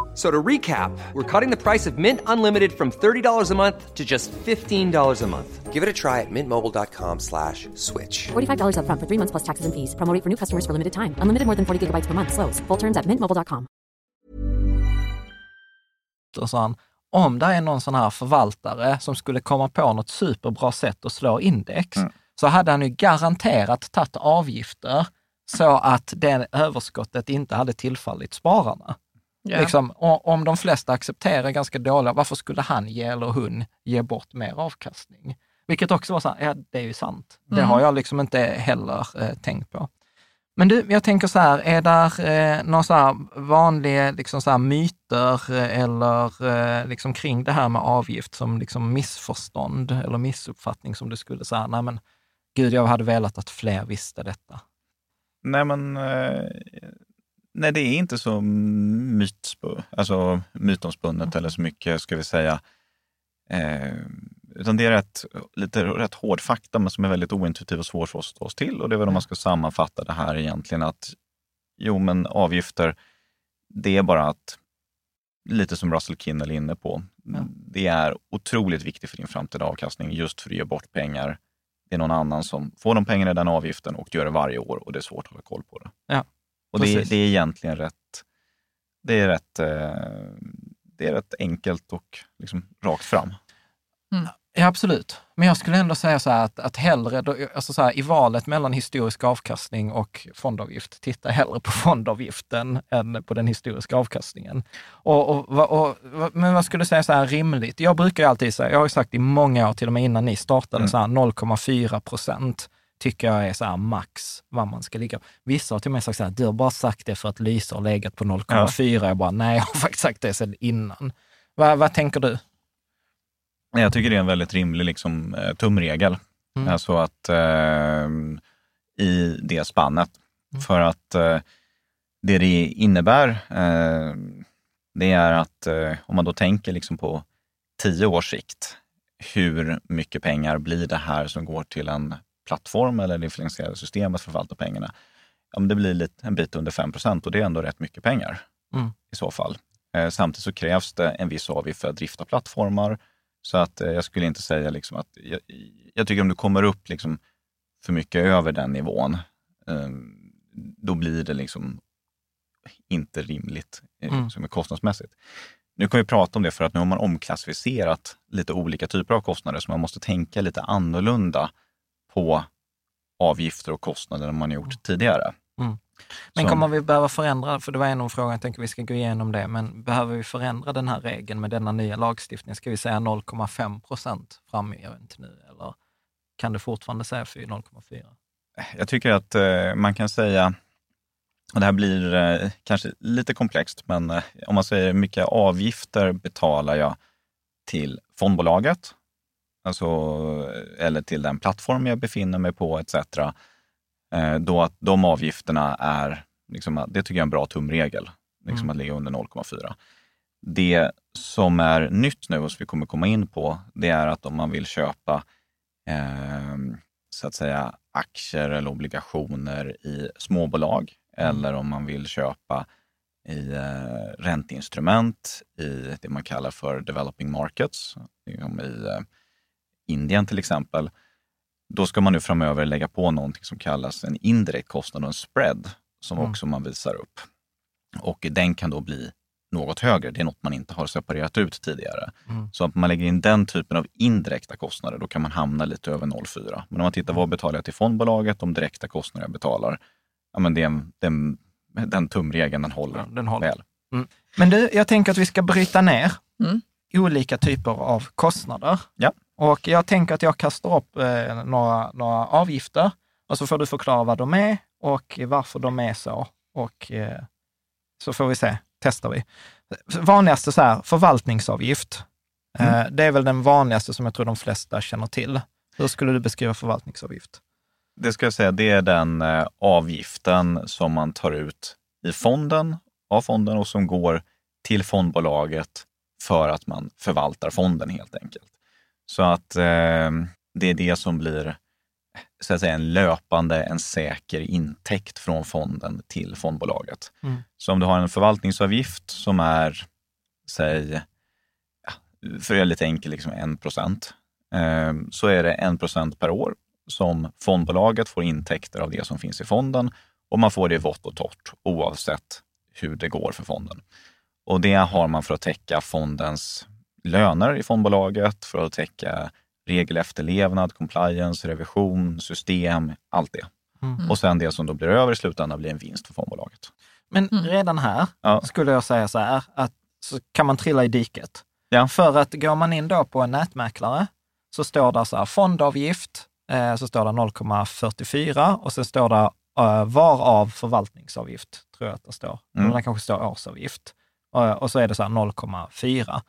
So to recap, we're cutting the price of Mint Unlimited from $30 a month to just $15 a month. Give it a try at mintmobile.com slash switch. $45 upfront for three months plus taxes and fees. Promo rate for new customers for limited time. Unlimited more than 40 gigabytes per month. Slows. Full terms at mintmobile.com. sa han, om det är någon sån här förvaltare som skulle komma på något superbra sätt att slå index, så hade han ju garanterat tagit avgifter så att det överskottet inte hade tillfallit spararna. Ja. Liksom, om de flesta accepterar ganska dåliga, varför skulle han ge eller hon ge bort mer avkastning? Vilket också var så här, ja det är ju sant. Det har jag liksom inte heller eh, tänkt på. Men du, jag tänker så här, är där eh, några så här vanliga liksom så här myter eh, eller eh, liksom kring det här med avgift som liksom missförstånd eller missuppfattning som du skulle säga, nej men gud, jag hade velat att fler visste detta. Nej, men eh, nej, det är inte så alltså mytomspunnet eller så mycket, ska vi säga. Eh, utan det är rätt, lite rätt hård fakta, men som är väldigt ointuitiv och svår för oss att ta oss till. Och det är väl om man ska sammanfatta det här egentligen att jo, men avgifter, det är bara att, lite som Russell Kinnell är inne på, det är otroligt viktigt för din framtida avkastning just för att ge bort pengar. Det är någon annan som får de pengarna i den avgiften och gör det varje år och det är svårt att hålla koll på det. Ja, och det, det är egentligen rätt, det är rätt, eh, det är rätt enkelt och liksom rakt fram. Ja, absolut. Men jag skulle ändå säga så här att, att hellre, alltså så här, i valet mellan historisk avkastning och fondavgift, titta hellre på <laughs> fondavgiften än på den historiska avkastningen. Och, och, och, men vad skulle du säga så här rimligt? Jag brukar ju alltid säga, jag har sagt i många år, till och med innan ni startade, så här 0,4 procent tycker jag är så här max vad man ska ligga på. Vissa har till och med sagt så här, du har bara sagt det för att Lysa har legat på 0,4. Jag bara, nej, jag har faktiskt sagt det sedan innan. Vad, vad tänker du? Jag tycker det är en väldigt rimlig liksom, eh, tumregel. Mm. Alltså att eh, i det spannet. För att eh, det det innebär, eh, det är att eh, om man då tänker liksom på tio års sikt, hur mycket pengar blir det här som går till en plattform eller det finansierade systemet för att förvalta pengarna? Ja, men det blir lite, en bit under 5 procent och det är ändå rätt mycket pengar Mm. i så fall. Eh, samtidigt så krävs det en viss avgift för att drifta plattformar. Så att eh, jag skulle inte säga liksom att, jag, jag tycker om du kommer upp liksom för mycket över den nivån, eh, då blir det liksom inte rimligt eh, Mm. som är kostnadsmässigt. Nu kan vi prata om det för att nu har man omklassificerat lite olika typer av kostnader, så man måste tänka lite annorlunda på avgifter och kostnader än man har gjort tidigare. Mm. Men kommer vi behöva förändra, för det var en av frågorna, jag tänker vi ska gå igenom det, men behöver vi förändra den här regeln med denna nya lagstiftning? Ska vi säga 0,5 procent framgent nu eller kan du fortfarande säga 0,4? Jag tycker att eh, man kan säga, och det här blir eh, kanske lite komplext, men eh, om man säger hur mycket avgifter betalar jag till fondbolaget, alltså, eller till den plattform jag befinner mig på etc. Eh, då att de avgifterna är, liksom, det tycker jag är en bra tumregel, liksom att ligga under 0,4. Det som är nytt nu och som vi kommer komma in på, det är att om man vill köpa eh, så att säga aktier eller obligationer i småbolag eller om man vill köpa i eh, ränteinstrument i det man kallar för developing markets, liksom i eh, Indien till exempel. Då ska man nu framöver lägga på någonting som kallas en indirekt kostnad och en spread som Mm. också man visar upp. Och den kan då bli något högre. Det är något man inte har separerat ut tidigare. Så om man lägger in den typen av indirekta kostnader, då kan man hamna lite över 0,4. Men om man tittar vad betalar jag till fondbolaget, de direkta kostnader jag betalar, ja, men det är, en- det är, en- den tumregeln den håller, Ja, den håller. väl. Men du, jag tänker att vi ska bryta ner Mm. olika typer av kostnader. Ja. Och jag tänker att jag kastar upp eh, några, några avgifter och så får du förklara vad de är och varför de är så. Och eh, så får vi se, testar vi. Vanligaste så här, förvaltningsavgift. Eh, det är väl den vanligaste som jag tror de flesta känner till. Hur skulle du beskriva förvaltningsavgift? Det ska jag säga, det är den eh, avgiften som man tar ut i fonden, av fonden och som går till fondbolaget för att man förvaltar fonden helt enkelt. Så att eh, det är det som blir så att säga, en löpande, en säker intäkt från fonden till fondbolaget. Mm. Så om du har en förvaltningsavgift som är, säg, för att göra lite enkelt, liksom 1 procent, eh, så är det 1 procent per år som fondbolaget får intäkter av det som finns i fonden och man får det vått och torrt oavsett hur det går för fonden. Och det har man för att täcka fondens löner i fondbolaget, för att täcka regelefterlevnad, compliance, revision, system, allt det. Mm. Och sen det som då blir över i slutändan blir en vinst för fondbolaget. Men redan här Ja. skulle jag säga så här, att så kan man trilla i diket. Ja. För att går man in då på en nätmäklare så står det så här fondavgift, eh, så står det 0,44 och sen står det eh, varav förvaltningsavgift, tror jag att det står. Mm. Eller det kanske står årsavgift. Eh, och så är det så här 0,4.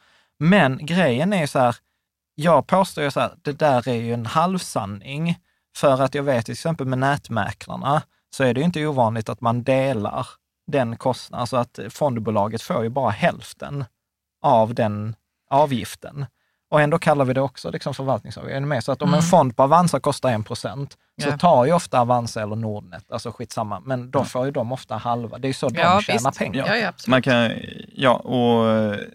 Men grejen är ju så här, jag påstår ju så här, det där är ju en halvsanning. För att jag vet till exempel med nätmäklarna så är det ju inte ovanligt att man delar den kostnaden. Alltså att fondbolaget får ju bara hälften av den avgiften. Och ändå kallar vi det också liksom förvaltningsavgift. Är ni med? Så att om en fond på Avanza kostar 1 procent så Ja. tar ju ofta Avanza eller Nordnet, alltså skitsamma, men då får ju de ofta halva. Det är ju så de Ja, tjänar visst. pengar. Ja, ja. Man kan, ja, och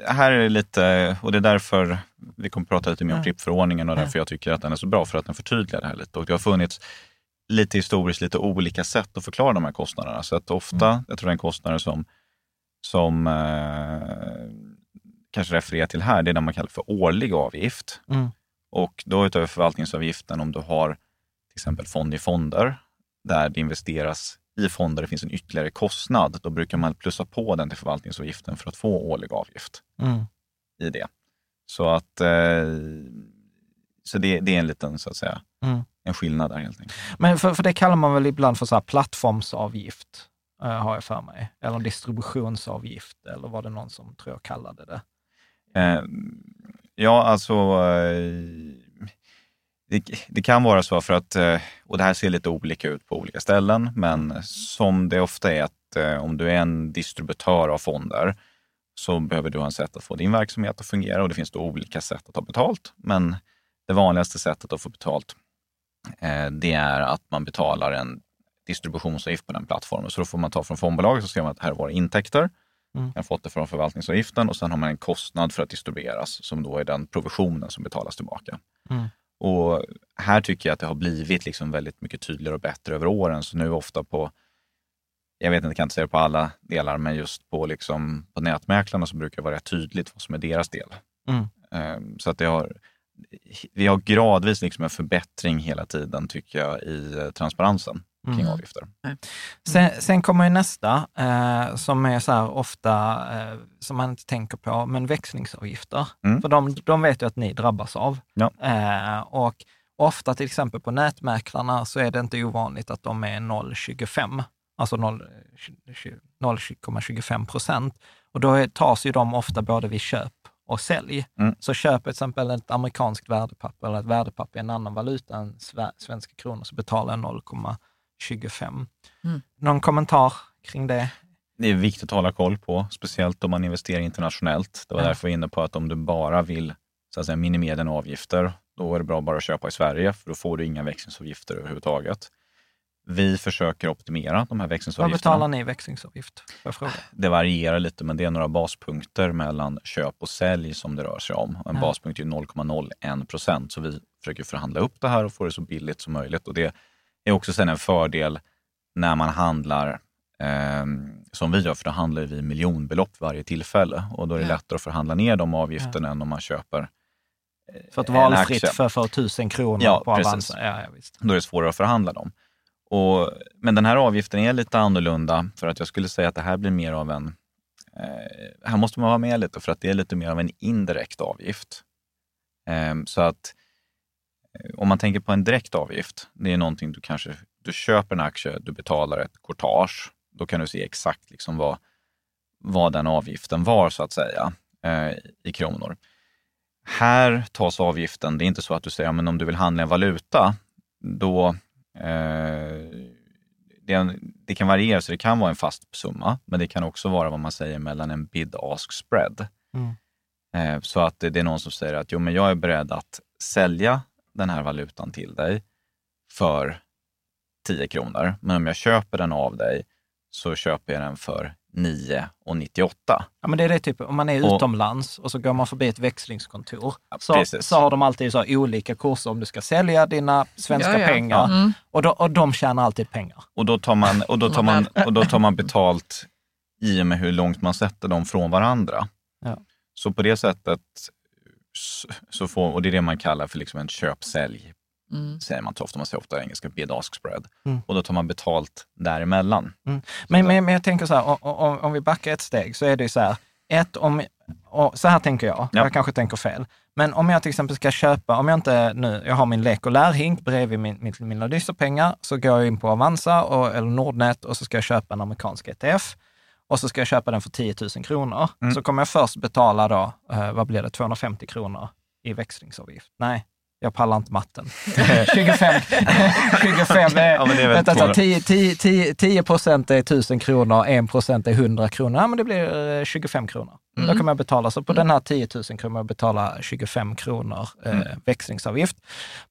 här är det lite, och det är därför vi kommer prata lite mer om Ja. FRIP-förordningen och därför jag tycker att den är så bra, för att den förtydligar det här lite. Och det har funnits lite historiskt lite olika sätt att förklara de här kostnaderna. Så att ofta, jag tror den kostnaden som, som eh, kanske refererar till här, det är den man kallar för årlig avgift. Mm. Och då utöver förvaltningsavgiften, om du har till exempel fond i fonder, där det investeras i fonder, det finns en ytterligare kostnad, då brukar man plussa på den till förvaltningsavgiften för att få årlig avgift Mm. i det. Så att eh, så det, det är en liten, så att säga, Mm. en skillnad där helt enkelt. Men för, för det kallar man väl ibland för så plattformsavgift, eh, har jag för mig. Eller distributionsavgift, eller var det någon som tror jag kallade det. Eh, ja, alltså eh, det, det kan vara så för att, eh, och det här ser lite olika ut på olika ställen, men som det ofta är att eh, om du är en distributör av fonder så behöver du ha en sätt att få din verksamhet att fungera och det finns då olika sätt att ta betalt. Men det vanligaste sättet att få betalt eh, det är att man betalar en distributionsavgift på den plattformen. Så då får man ta från fondbolaget så ser man att här var intäkter. Mm. Man har fått det från förvaltningsavgiften och sen har man en kostnad för att distribueras som då är den provisionen som betalas tillbaka. Mm. Och här tycker jag att det har blivit liksom väldigt mycket tydligare och bättre över åren. Så nu ofta på, jag vet inte, jag kan inte säga det på alla delar, men just på, liksom, på nätmäklarna så brukar det vara rätt tydligt vad som är deras del. Mm. Ehm, Så att det har, vi har gradvis liksom en förbättring hela tiden tycker jag i eh, transparensen kring Mm. avgifter. Sen, sen kommer ju nästa, eh, som är så här ofta, eh, som man inte tänker på, men växlingsavgifter. Mm. För de, de vet ju att ni drabbas av. Ja. Eh, och ofta till exempel på nätmäklarna så är det inte ovanligt att de är 0,25, alltså 0, 0,25 procent. Och då är, tas ju de ofta både vid köp och sälj. Mm. Så köper till exempel ett amerikanskt värdepapper eller ett värdepapper i en annan valuta än sve- svenska kronor så betalar jag 0,25. Mm. Någon kommentar kring det? Det är viktigt att hålla koll på, speciellt om man investerar internationellt. Det var Ja. därför jag var inne på att om du bara vill så att säga, minimera dina avgifter, då är det bra bara att köpa i Sverige, för då får du inga växlingsavgifter överhuvudtaget. Vi försöker optimera de här Vad växlingsavgifterna. betalar ni i växlingsavgift? Det varierar lite, men det är några baspunkter mellan köp och sälj som det rör sig om. En Ja. baspunkt är 0,01 procent, så vi försöker förhandla upp det här och få det så billigt som möjligt. Och det är också sen en fördel när man handlar eh, som vi gör, för då handlar vi miljonbelopp varje tillfälle och då är det Ja. lättare att förhandla ner de avgifterna än om man köper För att valfritt för, för tusen kronor Ja, på precis. Avanza. Ja, ja, visst. Då är det svårare att förhandla dem. Och, men den här avgiften är lite annorlunda för att jag skulle säga att det här blir mer av en... Eh, här måste man vara med lite för att det är lite mer av en indirekt avgift. Eh, så att eh, om man tänker på en direkt avgift, det är någonting du kanske du köper en aktie, du betalar ett courtage. Då kan du se exakt liksom vad, vad den avgiften var så att säga eh, i kronor. Här tas avgiften, det är inte så att du säger men om du vill handla en valuta, då eh, det, det kan variera, så det kan vara en fast summa, men det kan också vara vad man säger mellan en bid-ask spread. Mm. Eh, så att det, det är någon som säger att jo, men jag är beredd att sälja den här valutan till dig för 10 kronor, men om jag köper den av dig så köper jag den för 9,98. Ja, men det är det typ, om man är Och- utomlands och så går man förbi ett växlingskontor, Ja, så, precis. så har de alltid så olika kurser om du ska sälja dina svenska Ja, ja. pengar. Mm. Och, då, och de tjänar alltid pengar. Och då tar man, och då tar man, och då tar man betalt i och med hur långt man sätter dem från varandra. Ja. Så på det sättet, så- får, och det är det man kallar för liksom en köp-sälj, Mm. säger man ofta, man säger ofta engelska bid-ask spread. Mm. Och då tar man betalt däremellan. Men, men, men jag tänker så här, om, om vi backar ett steg så är det så här, ett, om, så här tänker jag, Ja. jag kanske tänker fel, men om jag till exempel ska köpa, om jag inte nu, jag har min lek och lärhink bredvid min, min, mina lysterpengar, så går jag in på Avanza och, eller Nordnet och så ska jag köpa en amerikansk ETF och så ska jag köpa den för 10 000 kronor. Mm. Så kommer jag först betala då, eh, vad blir det, 250 kronor i växlingsavgift? Nej, jag pallar inte matten. 25, 25 är, Ja, är väl vänta, 200. 10, 10, 10, 10 procent är 1000 kronor, 1 procent är 100 kronor. Ja, men det blir eh, 25 kronor. Då kommer jag betala, så på den här 10 000 kommer jag betala 25 kronor eh, växlingsavgift.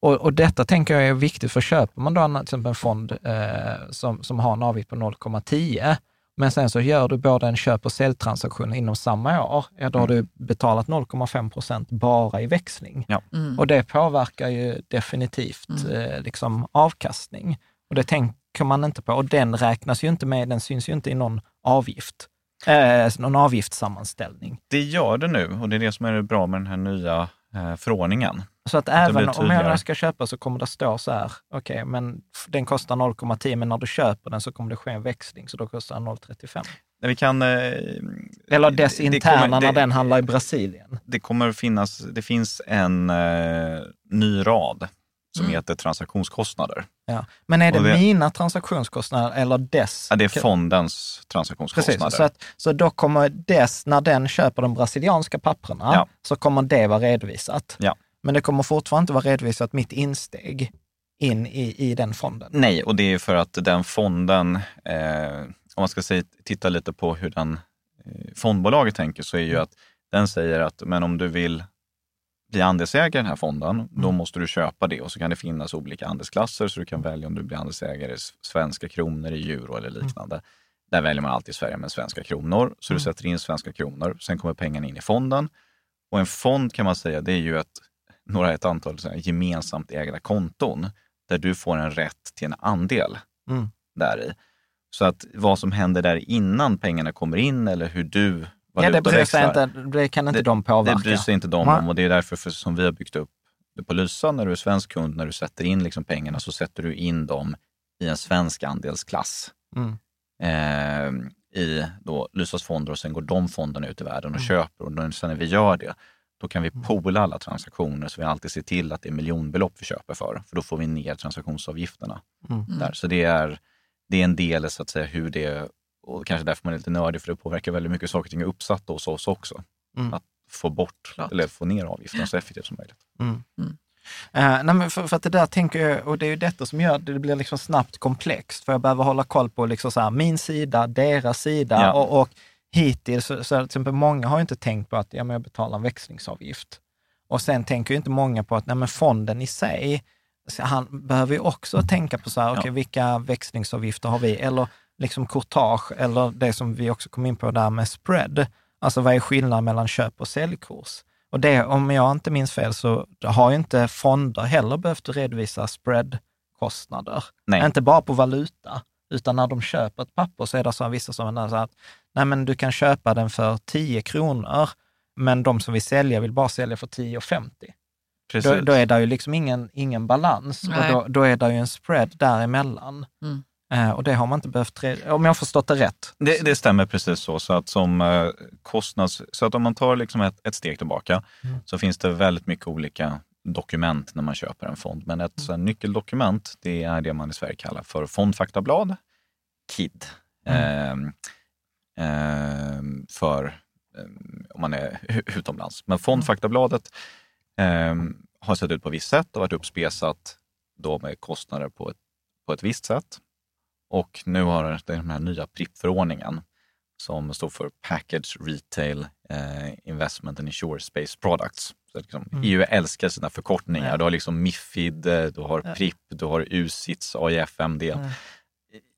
Och, och detta tänker jag är viktigt, för köper man då en, till exempel en fond eh, som, som har en avgift på 0,10, men sen så gör du både en köp och säljtransaktion inom samma år, ja, då har du betalat 0,5 procent bara i växling. Ja. Mm. Och det påverkar ju definitivt eh, liksom avkastning. Och det tänker man inte på. Och den räknas ju inte med, den syns ju inte i någon avgift. Eh, någon avgiftssammanställning. Det gör det nu och det är det som är bra med den här nya eh, förordningen. Så att även om jag ska köpa så kommer det stå så här, okej, men f- den kostar 0,10, men när du köper den så kommer det ske en växling, så då kostar den 0,35. Men Vi kan, eh, Eller dess interna kommer- när den handlar i Brasilien. det kommer finnas, det finns en eh, ny rad som Mm. heter transaktionskostnader. Ja. Men är det, det- mina transaktionskostnader eller dess? Ja, det är fondens transaktionskostnader. Precis, så, att, så då kommer dess, när den köper de brasilianska papperna, Ja. så kommer det vara redovisat. Ja. Men det kommer fortfarande inte vara redovisat mitt insteg in i, i den fonden. Nej, och det är för att den fonden, eh, om man ska säga, titta lite på hur den eh, fondbolaget tänker, så är ju att den säger att men om du vill bli andelsägare i den här fonden, då måste du köpa det. Och så kan det finnas olika andelsklasser, så du kan välja om du blir andelsägare i svenska kronor, i euro eller liknande. Där väljer man alltid Sverige med svenska kronor. Så du sätter in svenska kronor, sen kommer pengarna in i fonden. Och en fond kan man säga, det är ju ett, några, ett antal gemensamt ägda konton där du får en rätt till en andel Mm. där i. Så att vad som händer där innan pengarna kommer in eller hur du Ja, det, bryr sig inte, det kan inte Det- de påverka. det bryr sig inte de om och det är därför för, som vi har byggt upp det på Lysa. När du är svensk kund, när du sätter in liksom pengarna så sätter du in dem i en svensk andelsklass Mm. eh, i då Lysas fonder och sen går de fonderna ut i världen och Mm. köper. Och sen när vi gör det, då kan vi poola alla transaktioner så vi alltid ser till att det är miljonbelopp vi köper för. För då får vi ner transaktionsavgifterna. Mm. Där. Så det är, det är en del, så att säga, hur det, och kanske därför man är lite nördig, för det påverkar väldigt mycket saker och ting är uppsatt hos oss också. Mm. Att få bort, Klart. eller få ner avgifterna så effektivt som möjligt. Mm. Mm. Eh, nej, men för, för att det där tänker jag, och det är ju detta som gör att det blir liksom snabbt komplext, för jag behöver hålla koll på liksom så här, min sida, deras sida Ja. och, och hittills, så, så till exempel många har inte tänkt på att ja, men jag betalar en växlingsavgift. Och sen tänker ju inte många på att nej, men fonden i sig, han behöver ju också tänka på så här, Ja. okej, vilka växlingsavgifter har vi? Eller liksom courtage, eller det som vi också kom in på där med spread. Alltså vad är skillnaden mellan köp och säljkurs? Och det, om jag inte minns fel, så har ju inte fonder heller behövt redovisa spreadkostnader. Nej. Inte bara på valuta, Utan när de köper ett papper så är det så vissa som är så att nej men du kan köpa den för 10 kronor, men de som vill sälja vill bara sälja för 10,50. Precis. Då, då är det ju liksom ingen, ingen balans Nej. och då, då är det ju en spread däremellan. Mm. Eh, och det har man inte behövt, om jag har förstått det rätt. Det, det stämmer precis så. Så att, som, eh, kostnads, så att om man tar liksom ett, ett steg tillbaka Mm. så finns det väldigt mycket olika dokument när man köper en fond. Men ett så här, nyckeldokument, det är det man i Sverige kallar för fondfaktablad, KID. Ehm, ehm, för ehm, om man är utomlands. Men fondfaktabladet ehm, har sett ut på ett visst sätt och varit uppspesat då med kostnader på ett, på ett visst sätt. Och nu har den här nya PRIP-förordningen som står för Package Retail eh, Investment and Insure Space Products. Så liksom, EU älskar sina förkortningar. Ja. Du har liksom Mifid, eh, du har PRIP, du har UCITS, AIFMD. Det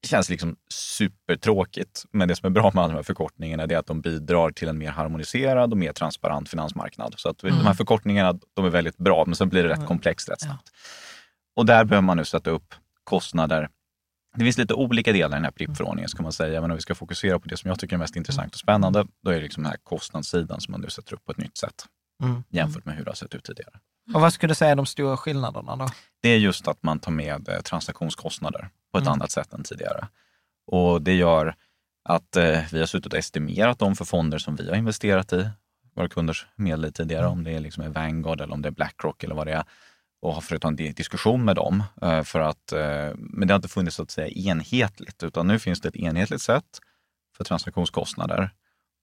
känns liksom supertråkigt. Men det som är bra med alla de här förkortningarna är att de bidrar till en mer harmoniserad och mer transparent finansmarknad. Så att de här förkortningarna de är väldigt bra, men sen blir det rätt komplext rätt snabbt. Och där behöver man nu sätta upp kostnader. Det finns lite olika delar i den här PRIP-förordningen, ska man säga. Men om vi ska fokusera på det som jag tycker är mest intressant och spännande, då är det liksom den här kostnadssidan som man nu sätter upp på ett nytt sätt Mm. jämfört med hur det har sett ut tidigare. Och vad skulle du säga är de stora skillnaderna då? Det är just att man tar med eh, transaktionskostnader på ett Mm. annat sätt än tidigare. Och det gör att eh, vi har suttit och estimerat dem för fonder som vi har investerat i, våra kunders medel i tidigare, Mm. om det är liksom är Vanguard eller om det är Blackrock eller vad det är. Och har försökt ha en di- diskussion med dem. Eh, för att, eh, men det har inte funnits så att säga enhetligt, utan nu finns det ett enhetligt sätt för transaktionskostnader.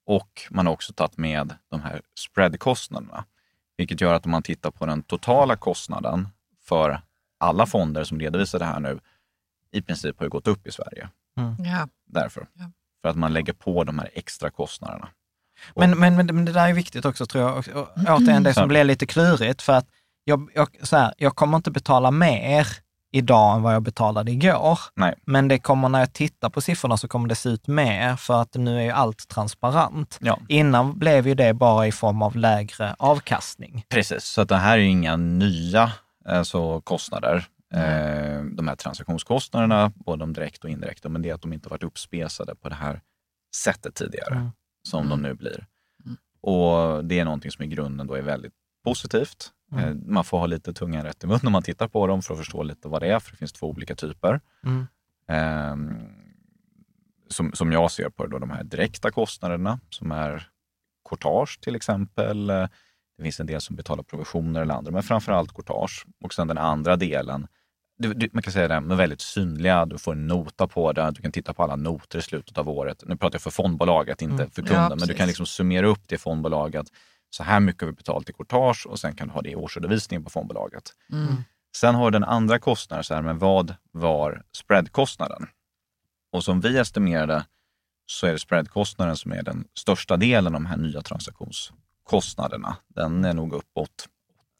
Och man har också tagit med de här spreadkostnaderna. Vilket gör att om man tittar på den totala kostnaden för alla fonder som redovisar det här nu, i princip har ju gått upp i Sverige. Ja. Därför. Ja. För att man lägger på de här extra kostnaderna. Men, men, men, men det där är viktigt också tror jag. Och, och, återigen, det som Så. blir lite klurigt, för att jag, jag, så här, jag kommer inte betala mer idag än vad jag betalade igår. Nej, Men det kommer, när jag tittar på siffrorna så kommer det se ut mer, för att nu är ju allt transparent. ja, Innan blev ju det bara i form av lägre avkastning. precis. Så att det här är ju inga nya alltså, kostnader. Eh, de här transaktionskostnaderna, både de direkta och indirekta, men det är att de inte varit uppspesade på det här sättet tidigare, Mm. som de nu blir. Och det är någonting som i grunden då är väldigt positivt. Mm. Eh, man får ha lite tungan rätt i mun när man tittar på dem för att förstå lite vad det är, för det finns två olika typer. Mm. Ehm, som, som jag ser på det, då, de här direkta kostnaderna som är courtage till exempel. Eh, Det finns en del som betalar provisioner eller andra, men framför allt courtage. Och sen den andra delen, du, du, man kan säga det, de är väldigt synliga. Du får en nota på det, du kan titta på alla noter i slutet av året. Nu pratar jag för fondbolaget, inte Mm. för Ja, kunden, men du kan liksom summera upp det fondbolaget. Så här mycket har vi betalt i courtage och sen kan du ha det i årsredovisningen på fondbolaget. Mm. Sen har du den andra kostnaden, så här, men vad var spreadkostnaden? Och som vi estimerade så är det spreadkostnaden som är den största delen av de här nya transaktionskostnaderna. Den är nog uppåt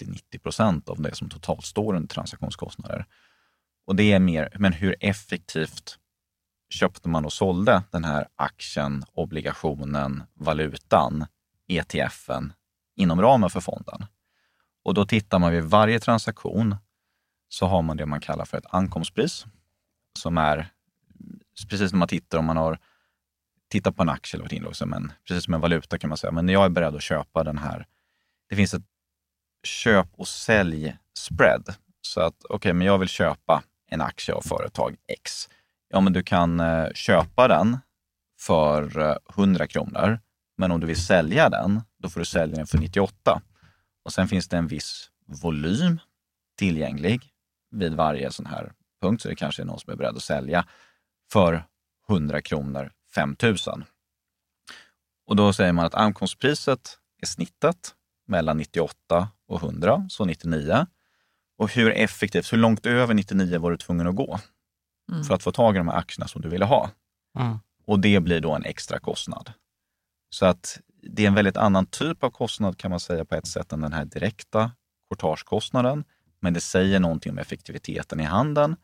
80-90 procent av det som totalt står under transaktionskostnader. Och det är mer, men hur effektivt köpte man och sålde den här aktien, obligationen, valutan, ETFen inom ramen för fonden? Och då tittar man vid varje transaktion så har man det man kallar för ett ankomstpris som är precis när man tittar om man har tittat på en aktie eller varit inlogg men precis som en valuta kan man säga. Men jag är beredd att köpa den här. Det finns ett köp och sälj spread. Så att okej, men jag vill köpa en aktie av företag X. Ja, men du kan eh, köpa den för eh, 100 kronor. Men om du vill sälja den, då får du sälja den för 98. Och sen finns det en viss volym tillgänglig vid varje sån här punkt. Så det kanske är någon som är beredd att sälja för 100 kronor 5 000. Och då säger man att ankomstpriset är snittet mellan 98 och 100, så 99. Och hur effektivt, hur långt över 99 var du tvungen att gå för att få tag i de här aktierna som du ville ha? Mm. Och det blir då en extra kostnad. Så att det är en väldigt annan typ av kostnad kan man säga på ett sätt än den här direkta courtagekostnaden. Men det säger någonting om effektiviteten i handeln.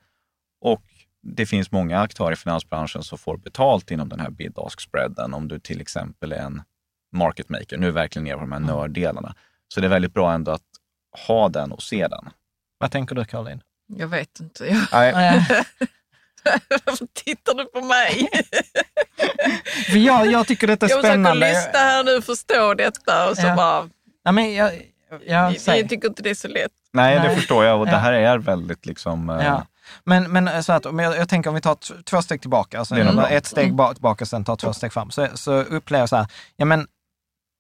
Och det finns många aktörer i finansbranschen som får betalt inom den här bid-ask-spreaden. Om du till exempel är en market maker. Nu är vi verkligen ner på de här nörddelarna. Så det är väldigt bra ändå att ha den och se den. Vad tänker du Caroline? Jag vet inte. Jag... Nej, <laughs> Varför tittar mig. <laughs> För jag, jag tycker detta är Jag försöker spännande. lyssna här nu, förstå detta och så Ja. bara, Ja, men jag, jag, jag, tycker inte det är så lätt. Nej, det Nej. förstår jag och det här är väldigt liksom... eh, Ja. Men, men så att, om jag, jag tänker om vi tar två steg tillbaka, alltså, Det ett steg ba- tillbaka och sen tar två steg fram, så, så upplever jag så här, ja men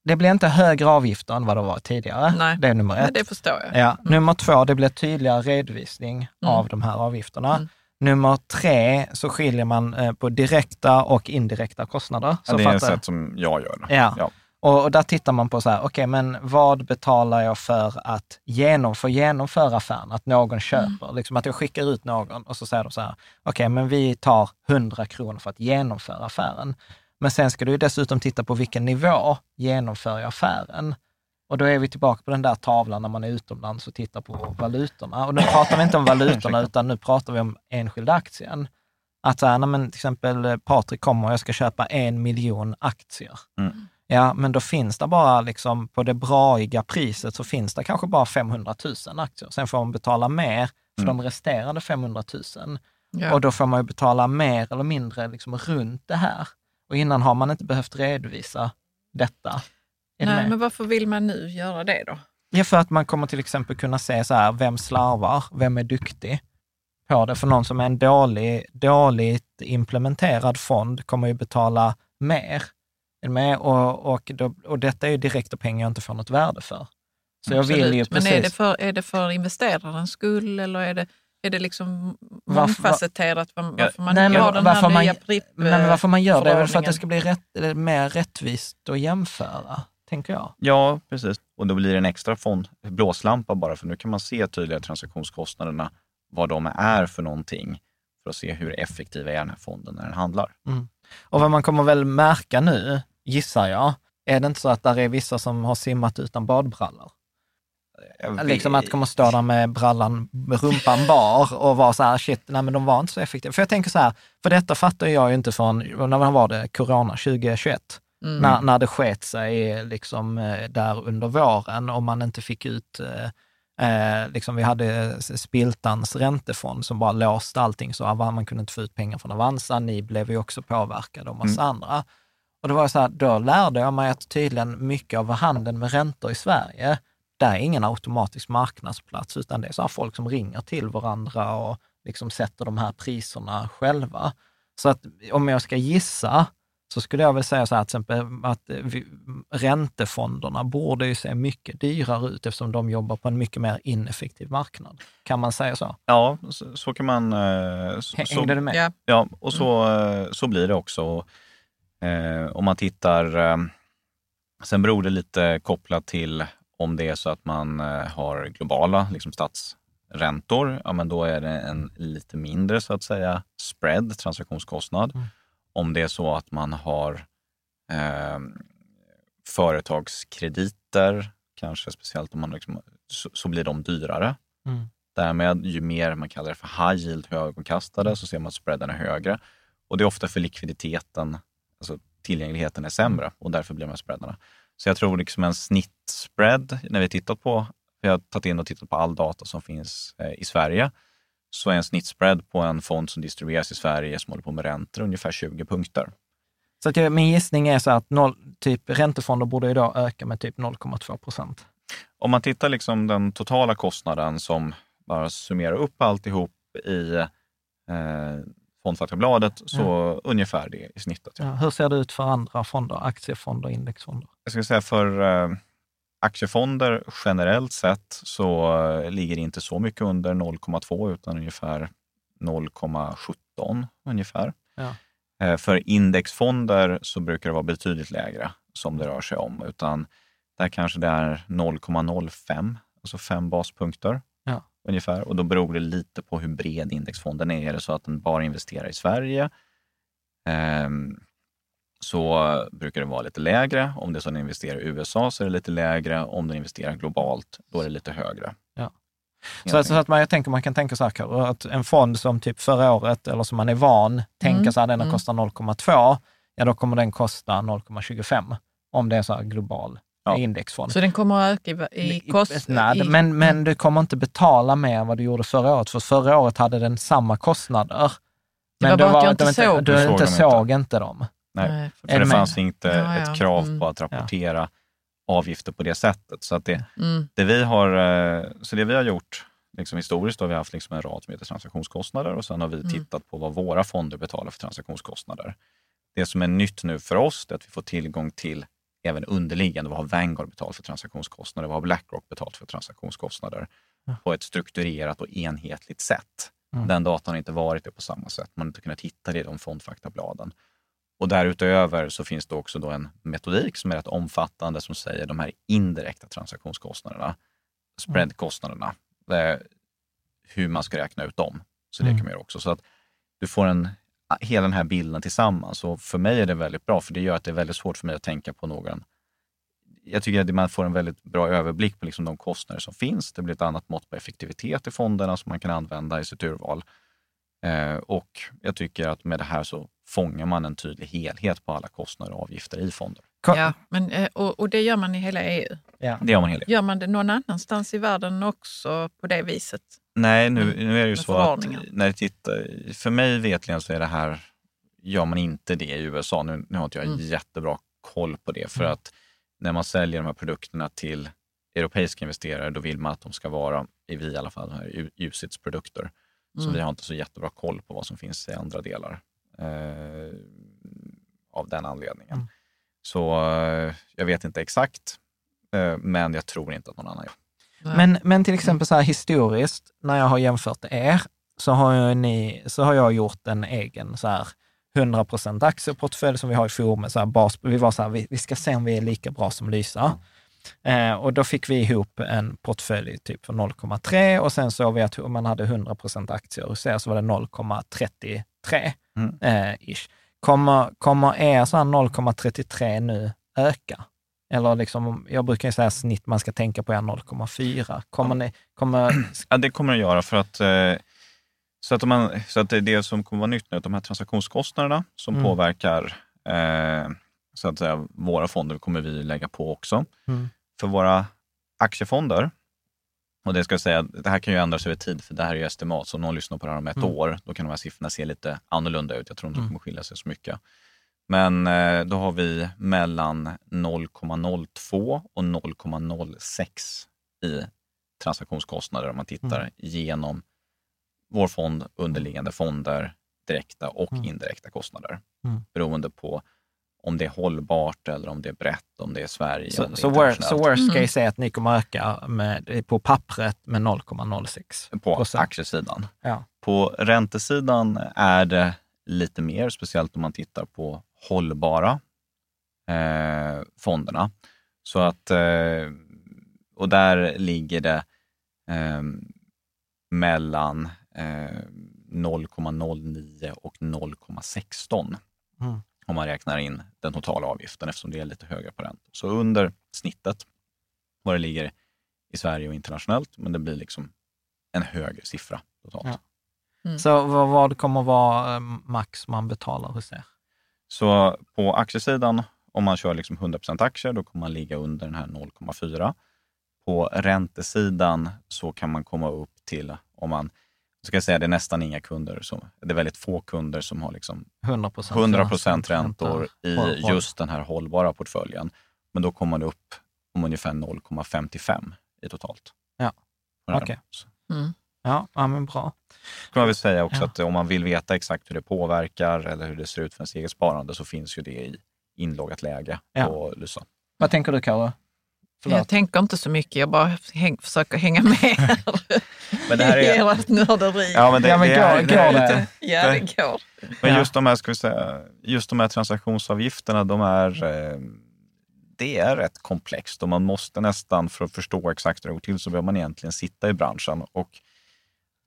det blir inte högre avgifter än vad det var tidigare. Nej. Det är nummer ett. Men det förstår jag. Ja. Nummer två, det blir tydligare redovisning Mm. av de här avgifterna. Mm. Nummer tre, så skiljer man eh, på direkta och indirekta kostnader. Så Ja, det är ett fattar- sätt som jag gör. Ja. Ja. Och, och där tittar man på så här, okej, men vad betalar jag för att genom, för genomföra affären? Att någon köper, liksom att jag skickar ut någon och så säger de så här, okej, men vi tar 100 kronor för att genomföra affären. Men sen ska du ju dessutom titta på vilken nivå genomför jag affären? Och då är vi tillbaka på den där tavlan när man är utomlands och tittar på valutorna. Och nu pratar vi inte om valutorna, <laughs> utan nu pratar vi om enskilda aktien. Att så här, men till exempel eh, Patrik kommer och jag ska köpa en miljon aktier. Mm. Ja, men då finns det bara, liksom, på det braiga priset så finns det kanske bara 500 000 aktier. Sen får man betala mer för Mm. de resterande 500 000. Ja. Och då får man ju betala mer eller mindre liksom, runt det här. Och innan har man inte behövt redovisa detta. Nej, med? men varför vill man nu göra det då? Ja, för att man kommer till exempel kunna se så här, vem slarvar, vem är duktig på det? För någon som är en dålig, dåligt implementerad fond kommer ju betala mer. Med? Och, och, då, och detta är ju direkta pengar jag inte får något värde för. Så jag vill ju Absolut. precis... Men är det, för, är det för investerarens skull eller är det, är det liksom Varför- mångfacetterat var, varför man Nej, har den varför här man- nya pripp Nej, men varför man gör det är väl för att det ska bli rätt, mer rättvist att jämföra, tänker jag. Ja, precis. Och då blir det en extra fond, blåslampa bara, för nu kan man se tydliga transaktionskostnaderna, vad de är för någonting, för att se hur effektiv är den här fonden när den handlar. Och vad man kommer väl märka nu, gissar jag, är det inte så att där är vissa som har simmat utan badbrallor? Jag Liksom att komma stå där med brallan, med rumpan bar och vara så här, shit, nej men de var inte så effektiva. För jag tänker så här, för detta fattar jag ju inte från, när var det, corona 2021? Mm. När, när det sket sig liksom eh, där under våren och man inte fick ut, eh, eh, liksom vi hade Spiltans räntefond som bara låste allting så Avan- man kunde inte få ut pengar från Avanza, ni blev ju också påverkade och massa andra. Och det var så här, då lärde jag mig att tydligen mycket av handeln med räntor i Sverige, där är ingen automatisk marknadsplats, utan det är så här folk som ringer till varandra och liksom sätter de här priserna själva. Så att om jag ska gissa, så skulle jag väl säga så här, till exempel att vi, räntefonderna borde ju se mycket dyrare ut eftersom de jobbar på en mycket mer ineffektiv marknad. Kan man säga så? Ja, så, så kan man... eh, Så, Hängde så, du med? Ja, Ja, och så, eh, så blir det också. Eh, om man tittar, eh, sen beror det lite kopplat till om det är så att man eh, har globala liksom statsräntor, ja men då är det en lite mindre så att säga spread, transaktionskostnad. Mm. Om det är så att man har eh, företagskrediter, kanske speciellt om man liksom, så, så blir de dyrare. Mm. Därmed, ju mer man kallar det för high yield, högavkastade, så ser man att spreaden är högre. Och det är ofta för likviditeten, alltså tillgängligheten är sämre och därför blir de här spreadarna. Så jag tror liksom en snittspread, när vi tittat på, vi har tagit in och tittat på all data som finns eh, i Sverige, så är en snittspread på en fond som distribueras i Sverige som håller på med räntor ungefär 20 punkter. Så att jag, min gissning är så att noll, typ, räntefonder borde idag öka med typ 0,2 procent. Om man tittar liksom den totala kostnaden som bara summerar upp alltihop i eh, Fondfaktabladet, så ungefär det i snittet. Ja. Ja, hur ser det ut för andra fonder, aktiefonder och indexfonder? Jag skulle säga för eh, aktiefonder generellt sett så eh, ligger det inte så mycket under 0,2 utan ungefär 0,17 ungefär. Ja. Eh, för indexfonder så brukar det vara betydligt lägre som det rör sig om, utan där kanske det är 0,05, alltså fem baspunkter Ja. Ungefär. Och då beror det lite på hur bred indexfonden är. Är det så att den bara investerar i Sverige ehm, så brukar det vara lite lägre. Om det är så att den investerar i USA så är det lite lägre. Om den investerar globalt, då är det lite högre. Ja. Så, att- så att man, jag tänker, man kan tänka så här, att en fond som typ förra året, eller som man är van, tänker så här, den har mm. kostat 0,2, ja då kommer den kosta 0,25 om det är så här global Ja. indexfond. så den kommer att öka i, i kostnad? Nej, men, men du kommer inte betala mer än vad du gjorde förra året, för förra året hade den samma kostnader var Men bara du, att jag var, inte såg du, du inte Såg dem såg inte dem? Nej, Nej. för Är det fanns inte Ja, ja. ett krav Mm. på att rapportera avgifter på det sättet. Så, att det, Mm. det, vi har, eh, så det vi har gjort liksom historiskt, då har vi haft liksom en rad som heter transaktionskostnader och sen har vi Mm. tittat på vad våra fonder betalar för transaktionskostnader. Det som är nytt nu för oss är att vi får tillgång till även underliggande. Vad har Vanguard betalt för transaktionskostnader? Vad har Blackrock betalt för transaktionskostnader? På ett strukturerat och enhetligt sätt. Mm. Den datan har inte varit det på samma sätt. Man har inte kunnat hitta det i de fondfaktabladen. Och därutöver så finns det också då en metodik som är rätt omfattande som säger de här indirekta transaktionskostnaderna, spreadkostnaderna, eh, hur man ska räkna ut dem. Så det Mm. kan man göra också. Så att du får en, hela den här bilden tillsammans. Och för mig är det väldigt bra, för det gör att det är väldigt svårt för mig att tänka på någon jag tycker att man får en väldigt bra överblick på liksom de kostnader som finns. Det blir ett annat mått på effektivitet i fonderna som man kan använda i sitt urval. Eh, och jag tycker att med det här så fångar man en tydlig helhet på alla kostnader och avgifter i fonder. Ja, men, eh, och, och det gör man i hela EU. Ja. Det gör man hela Gör man det någon annanstans i världen också på det viset? Nej, nu, Mm. nu är det ju så att när jag tittar, för mig vetligen så är det här, gör man inte det i USA. Nu, nu har inte jag Mm. jättebra koll på det, för Mm. att när man säljer de här produkterna till europeiska investerare, då vill man att de ska vara, i vi i alla fall, de här UCITS-produkter. Så Mm. vi har inte så jättebra koll på vad som finns i andra delar eh, av den anledningen. Mm. Så eh, jag vet inte exakt, eh, men jag tror inte att någon annan gör. Nej. Men, men till exempel så här historiskt, när jag har jämfört er, så har, ju ni, så har jag gjort en egen så här 100% aktieportfölj som vi har i forumet. Så här bas, vi var så här, vi, vi ska se om vi är lika bra som Lysa. Eh, och då fick vi ihop en portfölj typ för 0,3 och sen såg vi att om man hade 100% aktier hos er så var det 0,33 Mm. eh, ish. Kommer, kommer er så här 0,33 nu öka? Eller liksom, jag brukar ju säga snitt man ska tänka på är 0,4. Kommer ni, kommer, <clears throat> Ja, det kommer det att göra för att, eh, så att, man, så att det, är det som kommer vara nytt nu, att de här transaktionskostnaderna som Mm. påverkar eh, så att säga, våra fonder kommer vi lägga på också. Mm. För våra aktiefonder, och det ska jag säga, det här kan ju ändras över tid, för det här är ju estimat, så om någon lyssnar på det här om ett Mm. år, då kan de här siffrorna se lite annorlunda ut. Jag tror inte Mm. de kommer skilja sig så mycket. Men eh, då har vi mellan 0,02 och 0,06 i transaktionskostnader om man tittar Mm. genom vår fond, underliggande fonder, direkta och Mm. indirekta kostnader. Mm. Beroende på om det är hållbart eller om det är brett, om det är Sverige, så, så, worst, så worst Mm. case är att ni kommer öka med, på pappret med 0,06 på procent. aktiesidan. Ja. På räntesidan är det lite mer, speciellt om man tittar på hållbara eh, fonderna. Så att, eh, och där ligger det eh, mellan eh, 0,09 och 0,16 Mm. om man räknar in den totala avgiften eftersom det är lite högre på räntor. Så under snittet vad det ligger i Sverige och internationellt, men det blir liksom en högre siffra totalt. Ja. Mm. Så vad, vad kommer vara eh, max man betalar hos er? Så på aktiesidan, om man kör liksom 100% aktier, då kommer man ligga under den här 0,4. På räntesidan så kan man komma upp till, om man ska jag säga det är nästan inga kunder, som, det är väldigt få kunder som har liksom 100 procent 100 räntor i just den här hållbara portföljen. Men då kommer man upp om ungefär 0,55 i totalt. Ja. Okej. Så Mm. Ja, ja, men bra. kan man väl säga också Ja. att om man vill veta exakt hur det påverkar eller hur det ser ut för ens eget sparande så finns ju det i inloggat läge Ja. på Lysa. Vad tänker du Kalle? Jag Förlåt. tänker inte så mycket, jag bara häng, försöker hänga med <laughs> Men det här <laughs> i är, ert nörderi. ja, men det, Ja, men det går- är, det är går det? lite, Ja, det går. men just de här, ska vi säga, just de här transaktionsavgifterna, de är, eh, det är rätt komplext och man måste nästan, för att förstå exakt hur det går till, så behöver man egentligen sitta i branschen. Och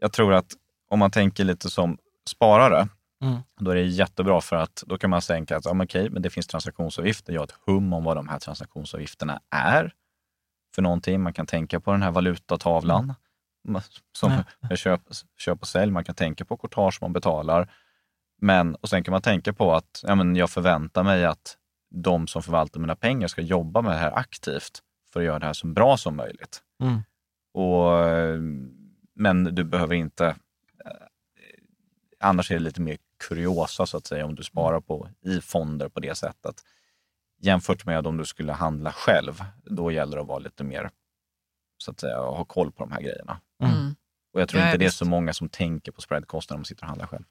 jag tror att om man tänker lite som sparare, Mm. då är det jättebra för att då kan man tänka att ja, men okej, men det finns transaktionsavgifter. Jag har ett hum om vad de här transaktionsavgifterna är för någonting. Man kan tänka på den här valutatavlan Mm. <laughs> som med köp, köp och sälj. Man kan tänka på courtage man betalar. Men, och sen kan man tänka på att ja, men jag förväntar mig att de som förvaltar mina pengar ska jobba med det här aktivt för att göra det här så bra som möjligt. Mm. Och, men du behöver inte... eh, Annars är det lite mer kuriosa så att säga om du sparar på, i fonder på det sättet. Jämfört med om du skulle handla själv, då gäller det att vara lite mer, så att säga, ha koll på de här grejerna. Mm. Och jag tror Ja, inte det är så många som tänker på spreadkostnader när man sitter och handlar själv.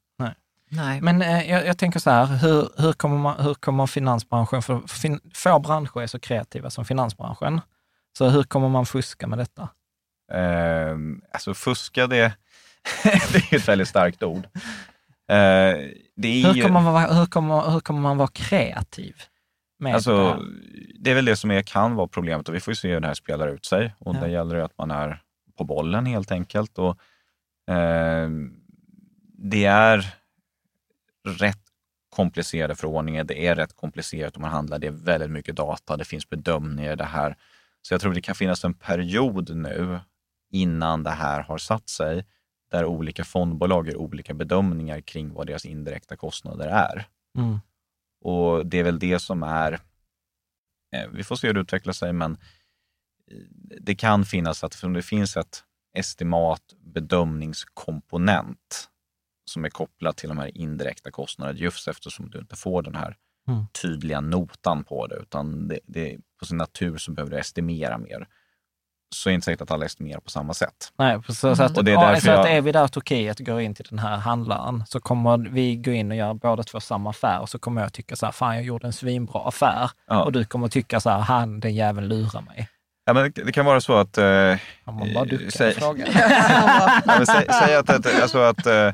Nej. Men eh, jag, jag tänker så här, hur, hur, kommer man, hur kommer finansbranschen, för fin, få branscher är så kreativa som finansbranschen, så hur kommer man fuska med detta? Eh, alltså fuska, det, <laughs> det är ett väldigt starkt ord. Eh, Hur kommer man, vara- hur kommer, hur kommer man vara kreativ? Med det alltså, här? det är väl det som är, kan vara problemet och vi får ju se hur det här spelar ut sig. Och Ja. där gäller det att man är på bollen helt enkelt. Och, eh, det är rätt komplicerade förordningar. Det är rätt komplicerat om man handlar. Det är väldigt mycket data. Det finns bedömningar i det här. Så jag tror det kan finnas en period nu innan det här har satt sig där olika fondbolag gör olika bedömningar kring vad deras indirekta kostnader är. Mm. Och det är väl det som är, eh, vi får se hur det utvecklar sig, men eh, det kan finnas att om det finns ett estimat bedömningskomponent som är kopplat till de här indirekta kostnaderna just eftersom du inte får den här Mm. tydliga notan på det, utan det, det, på sin natur så behöver du estimera mer. Så är det inte säkert att alla estimerar på samma sätt. Nej, så, så, att, Mm. Och det är ja, så att är vi där Turkiet går in till den här handlaren så kommer vi gå in och göra båda två samma affär och så kommer jag tycka så här, fan jag gjorde en svinbra affär. Ja. Och du kommer tycka så här, han den jäveln lurar mig. Ja, men det, det kan vara så att eh, Ja, man bara duckar säg-. <laughs> Ja, att, att, alltså att, eh,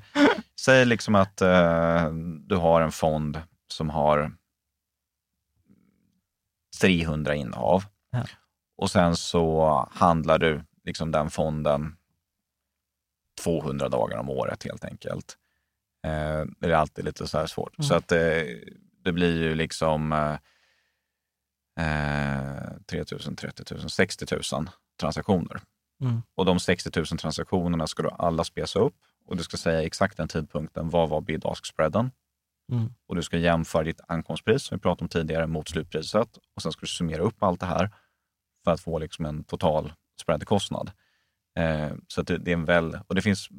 säg liksom att eh, du har en fond som har 300 innehav. Ja. Och sen så handlar du liksom den fonden 200 dagar om året helt enkelt. Eh, det är alltid lite så här svårt. Mm. Så att eh, det blir ju liksom eh, 3 000, 30 000, 60 000 transaktioner. Mm. Och de 60 000 transaktionerna ska du alla spesa upp och du ska säga exakt den tidpunkten. Vad var bid-ask-spreaden? Mm. Och du ska jämföra ditt ankomstpris, som vi pratade om tidigare, mot slutpriset. Och sen ska du summera upp allt det här för att få liksom en total spreadkostnad. Eh, så att det, det är en väl, och det finns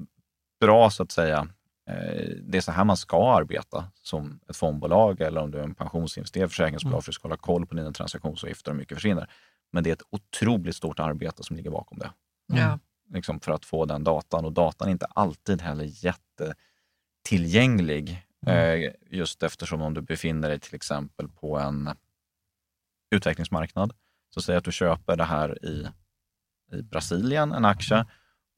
bra, så att säga, eh, det är så här man ska arbeta som ett fondbolag eller om du är en pensionsinvesterare, försäkringsbolag, för att du ska hålla koll på dina transaktionsavgifter och hur mycket försvinner. Men det är ett otroligt stort arbete som ligger bakom det Ja. liksom för att få den datan. Och datan är inte alltid heller jättetillgänglig. Eh, just eftersom om du befinner dig till exempel på en utvecklingsmarknad. Så säg att du köper det här i, i Brasilien, en aktie.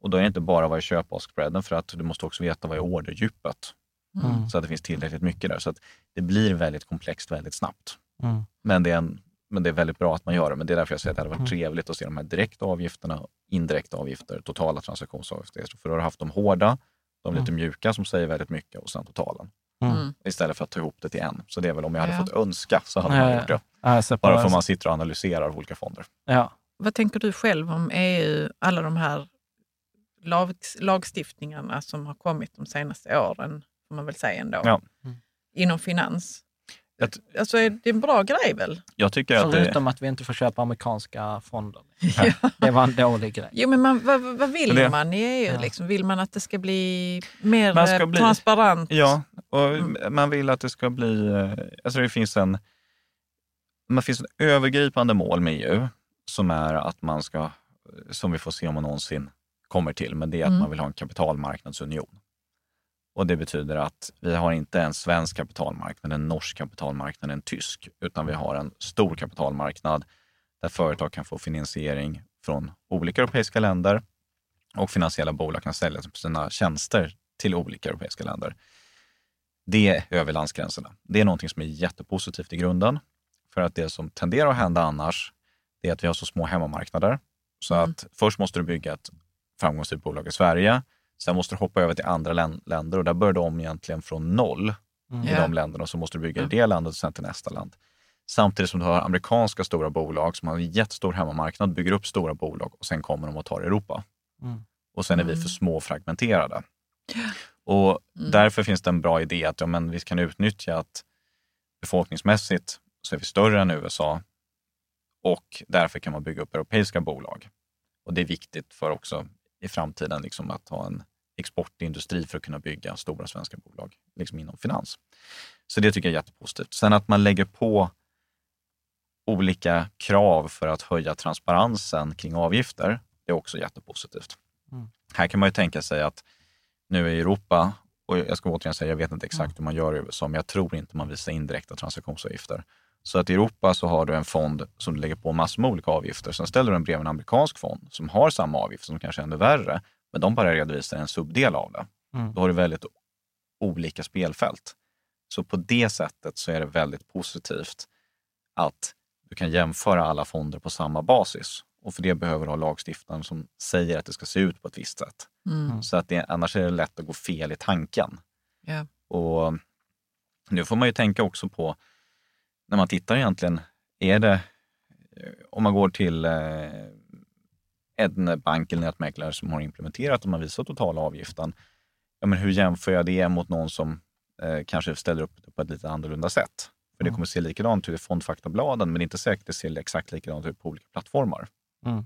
Och då är det inte bara vad är köpavspreaden för att du måste också veta vad är orderdjupet. Mm. Så att det finns tillräckligt mycket där. Så att det blir väldigt komplext väldigt snabbt. Mm. Men det, är en, men det är väldigt bra att man gör det. Men det är därför jag säger att det hade varit Mm. trevligt att se de här direkta avgifterna, indirekta avgifter, totala transaktionsavgifter. För då har du haft de hårda, de lite mjuka som säger väldigt mycket och sen totalen. Mm. Istället för att ta ihop det till en. Så det är väl om jag hade Ja. fått önska så hade Ja, man ja. gjort det. Alltså, Bara för att man sitter och analyserar olika fonder. Ja. Vad tänker du själv om EU, alla de här lag, lagstiftningarna som har kommit de senaste åren, får man väl säga ändå, Ja. Mm. inom finans? Alltså är det en bra grej väl? jag tycker att det, Förutom att vi inte får köpa amerikanska fonder. <laughs> Det var en dålig grej. Jo, men man, vad, vad vill Det- man i EU? Ja. Liksom? Vill man att det ska bli mer Man ska eh, bli- transparent? Ja, och Mm. man vill att det ska bli... eh, Alltså det finns en... Man finns ett övergripande mål med EU som är att man ska, som vi får se om man någonsin kommer till, men det är att Mm. man vill ha en kapitalmarknadsunion. Och det betyder att vi har inte en svensk kapitalmarknad, en norsk kapitalmarknad, en tysk, utan vi har en stor kapitalmarknad där företag kan få finansiering från olika europeiska länder och finansiella bolag kan sälja sina tjänster till olika europeiska länder. Det är över landsgränserna. Det är någonting som är jättepositivt i grunden. För att det som tenderar att hända annars, det är att vi har så små hemmamarknader. Så Mm. att först måste du bygga ett framgångsrikt bolag i Sverige. Sen måste du hoppa över till andra län- länder och där börjar du om egentligen från noll Mm. i Ja. de länderna. Och så måste du bygga i det landet och sen till nästa land. Samtidigt som du har amerikanska stora bolag som har en jättestor hemmamarknad, bygger upp stora bolag och sen kommer de och tar Europa. Mm. Och sen är vi för små och fragmenterade. Och därför finns det en bra idé att ja, men vi kan utnyttja att befolkningsmässigt så är vi större än USA och därför kan man bygga upp europeiska bolag. Och det är viktigt för också i framtiden liksom att ha en exportindustri för att kunna bygga stora svenska bolag liksom inom finans. Så det tycker jag är jättepositivt. Sen att man lägger på olika krav för att höja transparensen kring avgifter, det är också jättepositivt. Mm. Här kan man ju tänka sig att nu i Europa, och jag ska återigen säga, jag vet inte exakt hur man gör i USA, men jag tror inte man visar indirekta transaktionsavgifter. Så att i Europa så har du en fond som du lägger på massor med olika avgifter. Sen ställer du den bredvid en amerikansk fond som har samma avgift, som kanske är ännu värre, men de bara redovisar en subdel av det. Mm. Då har du väldigt olika spelfält. Så på det sättet så är det väldigt positivt att du kan jämföra alla fonder på samma basis. Och för det behöver du ha lagstiftaren som säger att det ska se ut på ett visst sätt. Mm. Så att det, annars är det lätt att gå fel i tanken. Ja. Och nu får man ju tänka också på, när man tittar egentligen, är det, eh, om man går till eh, en bank eller nätmäklare som har implementerat och man visar totala avgiften, ja, men hur jämför jag det mot någon som eh, kanske ställer upp det på ett lite annorlunda sätt? För det Mm. kommer se likadant ut i fondfaktabladen, men inte säkert det ser exakt likadant ut på olika plattformar. Mm.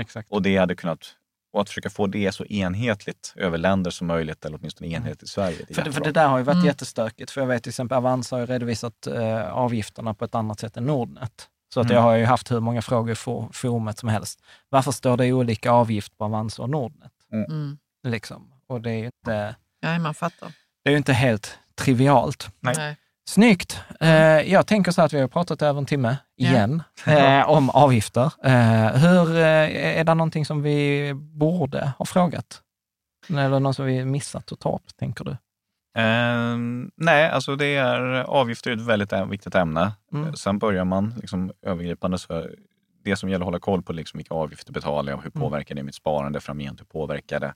Exakt. Och det hade kunnat, och att försöka få det så enhetligt över länder som möjligt, eller åtminstone enhetligt i Sverige. Det Mm. För, det- för det där har ju varit Mm. jättestökigt. För jag vet till exempel Avanza har ju redovisat eh, avgifterna på ett annat sätt än Nordnet. Så att Mm. jag har ju haft hur många frågor i for, forumet som helst. Varför står det olika avgift på Avanza och Nordnet? Mm. Liksom? Och det är ju inte, Ja, man fattar. det är inte helt trivialt. Nej. Nej. Snyggt! Eh, jag tänker så att vi har pratat över en timme Ja. igen <laughs> eh, om avgifter. Eh, hur, eh, är det någonting som vi borde ha frågat? Eller något som vi missat att ta upp, tänker du? Ehm, nej, alltså det är, avgifter är ett väldigt viktigt ämne. Mm. Sen börjar man liksom övergripande, så det som gäller att hålla koll på liksom vilka avgifter betalar jag, hur Mm. påverkar det mitt sparande framgent, hur påverkar det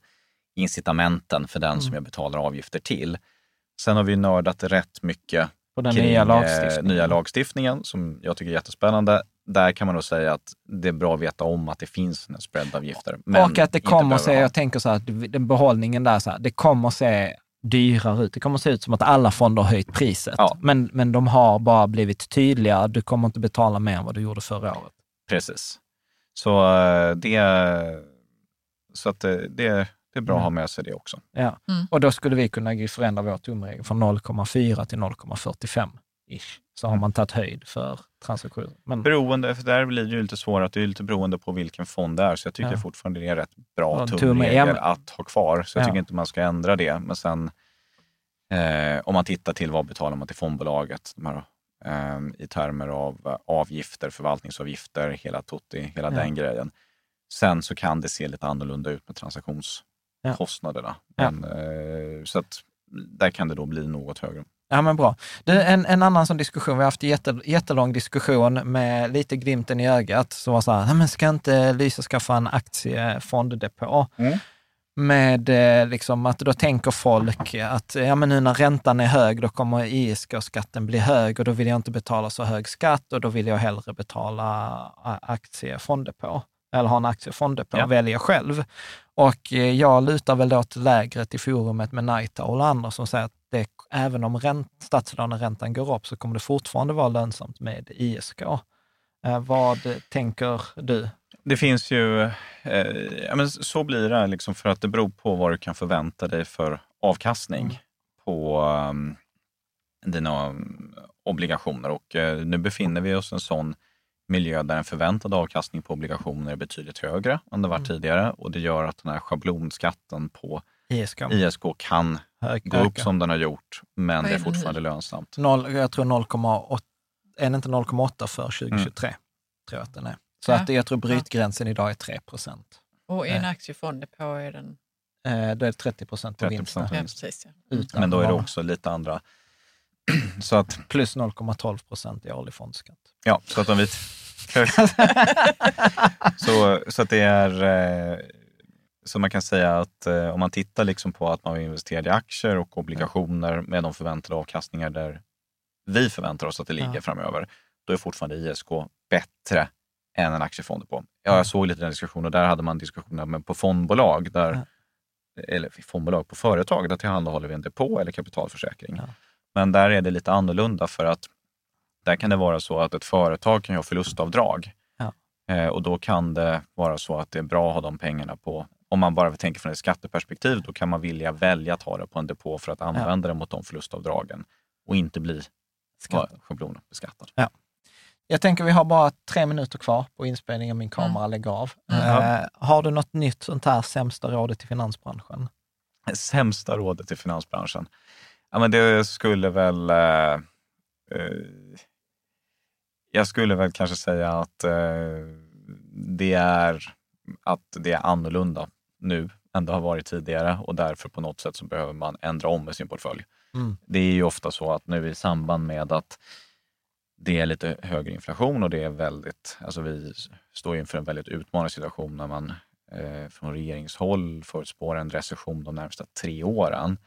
incitamenten för den som Mm. jag betalar avgifter till. Sen har vi nördat rätt mycket På den kring nya eh, lagstiftningen? nya lagstiftningen som jag tycker är jättespännande. Där kan man nog säga att det är bra att veta om att det finns spreadavgifter. men och att det kommer se, jag tänker så här, att den behållningen där, så här, det kommer se dyrare ut. Det kommer se ut som att alla fonder har höjt priset. Ja. Men, men de har bara blivit tydliga. Du kommer inte betala mer än vad du gjorde förra året. Precis. Så eh, det, så att det, det, det är bra att ha med sig det också. Ja. Mm. Och då skulle vi kunna förändra vår tumregel från 0,4 till 0,45 ish. Så har man tagit höjd för transaktioner. Men Beroende, för där blir det ju lite svårare, att det är lite beroende på vilken fond det är. Så jag tycker Ja. fortfarande det är rätt bra tumregel att ha kvar. Så jag Ja. tycker inte man ska ändra det. Men sen eh, om man tittar till vad betalar man till fondbolaget här, eh, i termer av eh, avgifter, förvaltningsavgifter, hela tutti, hela Ja. den grejen. Sen så kan det se lite annorlunda ut med transaktionskostnaderna. Men, eh, så att där kan det då bli något högre. Ja, men bra. Du, en, en annan sån diskussion, vi har haft en jätte, jättelång diskussion med lite glimten i ögat, som var så här, "Nej, men ska inte Lysa skaffa en aktiefonddepå? Mm. Med eh, liksom att då tänker folk att ja, men nu när räntan är hög, då kommer ISK-skatten bli hög och då vill jag inte betala så hög skatt och då vill jag hellre betala aktiefonddepå. Eller ha en aktiefonddepå Ja. välja själv. Och eh, jag lutar väl då till lägret i forumet med Naita och andra som säger att det, även om ränt, statslåneräntan går upp så kommer det fortfarande vara lönsamt med ISK. Eh, vad tänker du? Det finns ju, eh, ja, men så blir det liksom för att det beror på vad du kan förvänta dig för avkastning Mm. på um, dina um, obligationer. Och eh, nu befinner vi oss i en sån miljö där en förväntad avkastning på obligationer är betydligt högre än det var Mm. tidigare och det gör att den här schablonskatten på ISK? ISK kan Hög, gå upp öka. som den har gjort, men det är är fortfarande lönsamt. Noll, jag tror 0,8, är det inte 0,8 för 2023? Tror jag att den är. Så Ja. att jag tror brytgränsen idag är 3 procent. Och i en Nej. aktiefond på är den... Eh, då är det 30 procent på 30% vinsten. Ja, precis. Ja. Men då är det också lite andra... <clears throat> så att, Plus 0,12 procent i årlig fondskatt. ja, så att om vi... <laughs> <laughs> så, så att det är... Eh, så man kan säga att eh, om man tittar liksom på att man investerar i aktier och obligationer med de förväntade avkastningar där vi förväntar oss att det ligger Ja. framöver, då är fortfarande ISK bättre än en aktiefond på. Ja, jag såg lite den diskussionen och där hade man diskussioner på fondbolag, där, eller fondbolag på företag, där tillhandahåller vi en depå eller kapitalförsäkring. Ja. Men där är det lite annorlunda för att där kan det vara så att ett företag kan ha förlustavdrag. Ja. Eh, och då kan det vara så att det är bra att ha de pengarna på om man bara tänker från ett skatteperspektiv, då kan man vilja välja att ha det på en depå för att använda det mot de förlustavdragen och inte bli Skatt. schablonbeskattad. Ja. Jag tänker vi har bara tre minuter kvar på inspelningen, min kamera Mm. lägger av. Mm. Eh, har du något nytt sånt här sämsta rådet till finansbranschen? Sämsta rådet till finansbranschen? Ja, men det skulle väl... Eh, eh, jag skulle väl kanske säga att det är att det är annorlunda nu än det har varit tidigare och därför på något sätt så behöver man ändra om med sin portfölj. Mm. Det är ju ofta så att nu i samband med att det är lite högre inflation och det är väldigt, alltså vi står inför en väldigt utmanande situation när man eh, från regeringshåll förutspår en recession de närmsta tre åren.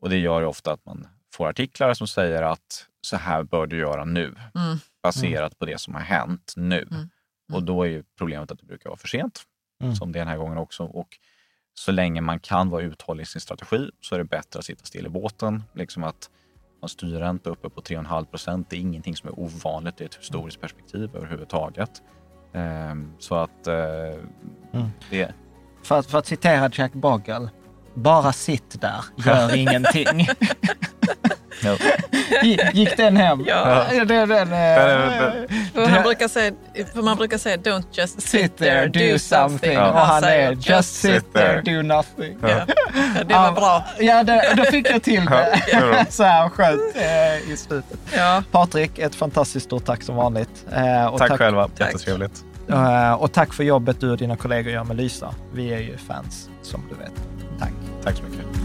Och det gör ju ofta att man får artiklar som säger att så här bör du göra nu, Mm. baserat på det som har hänt nu. Mm. Och då är ju problemet att det brukar vara för sent, Mm. som det är den här gången också. Och så länge man kan vara uthållig i sin strategi så är det bättre att sitta still i båten. Liksom att man styrränta uppe på 3,5 procent, det är ingenting som är ovanligt i ett historiskt perspektiv överhuvudtaget. Ehm, så att eh, Mm. det, För, för att citera Jack Bogle, bara sitt där, gör <laughs> ingenting. <laughs> ja, Gi- Gick den hem? Ja. Den, Den eh, För han brukar säga, för man brukar säga don't just Sit there, do something. Ja. Och han säger, är just sit there, do nothing. Ja. Det var bra. Ja, det, då fick jag till det. Ja. <laughs> Så här skönt eh, i slutet. Ja. Patrik, ett fantastiskt stort tack som vanligt. Eh, och tack, själva, Tack. jättetrevligt. Eh, och tack för jobbet du och dina kollegor gör med Lysa. Vi är ju fans, som du vet. Tack. Tack så mycket.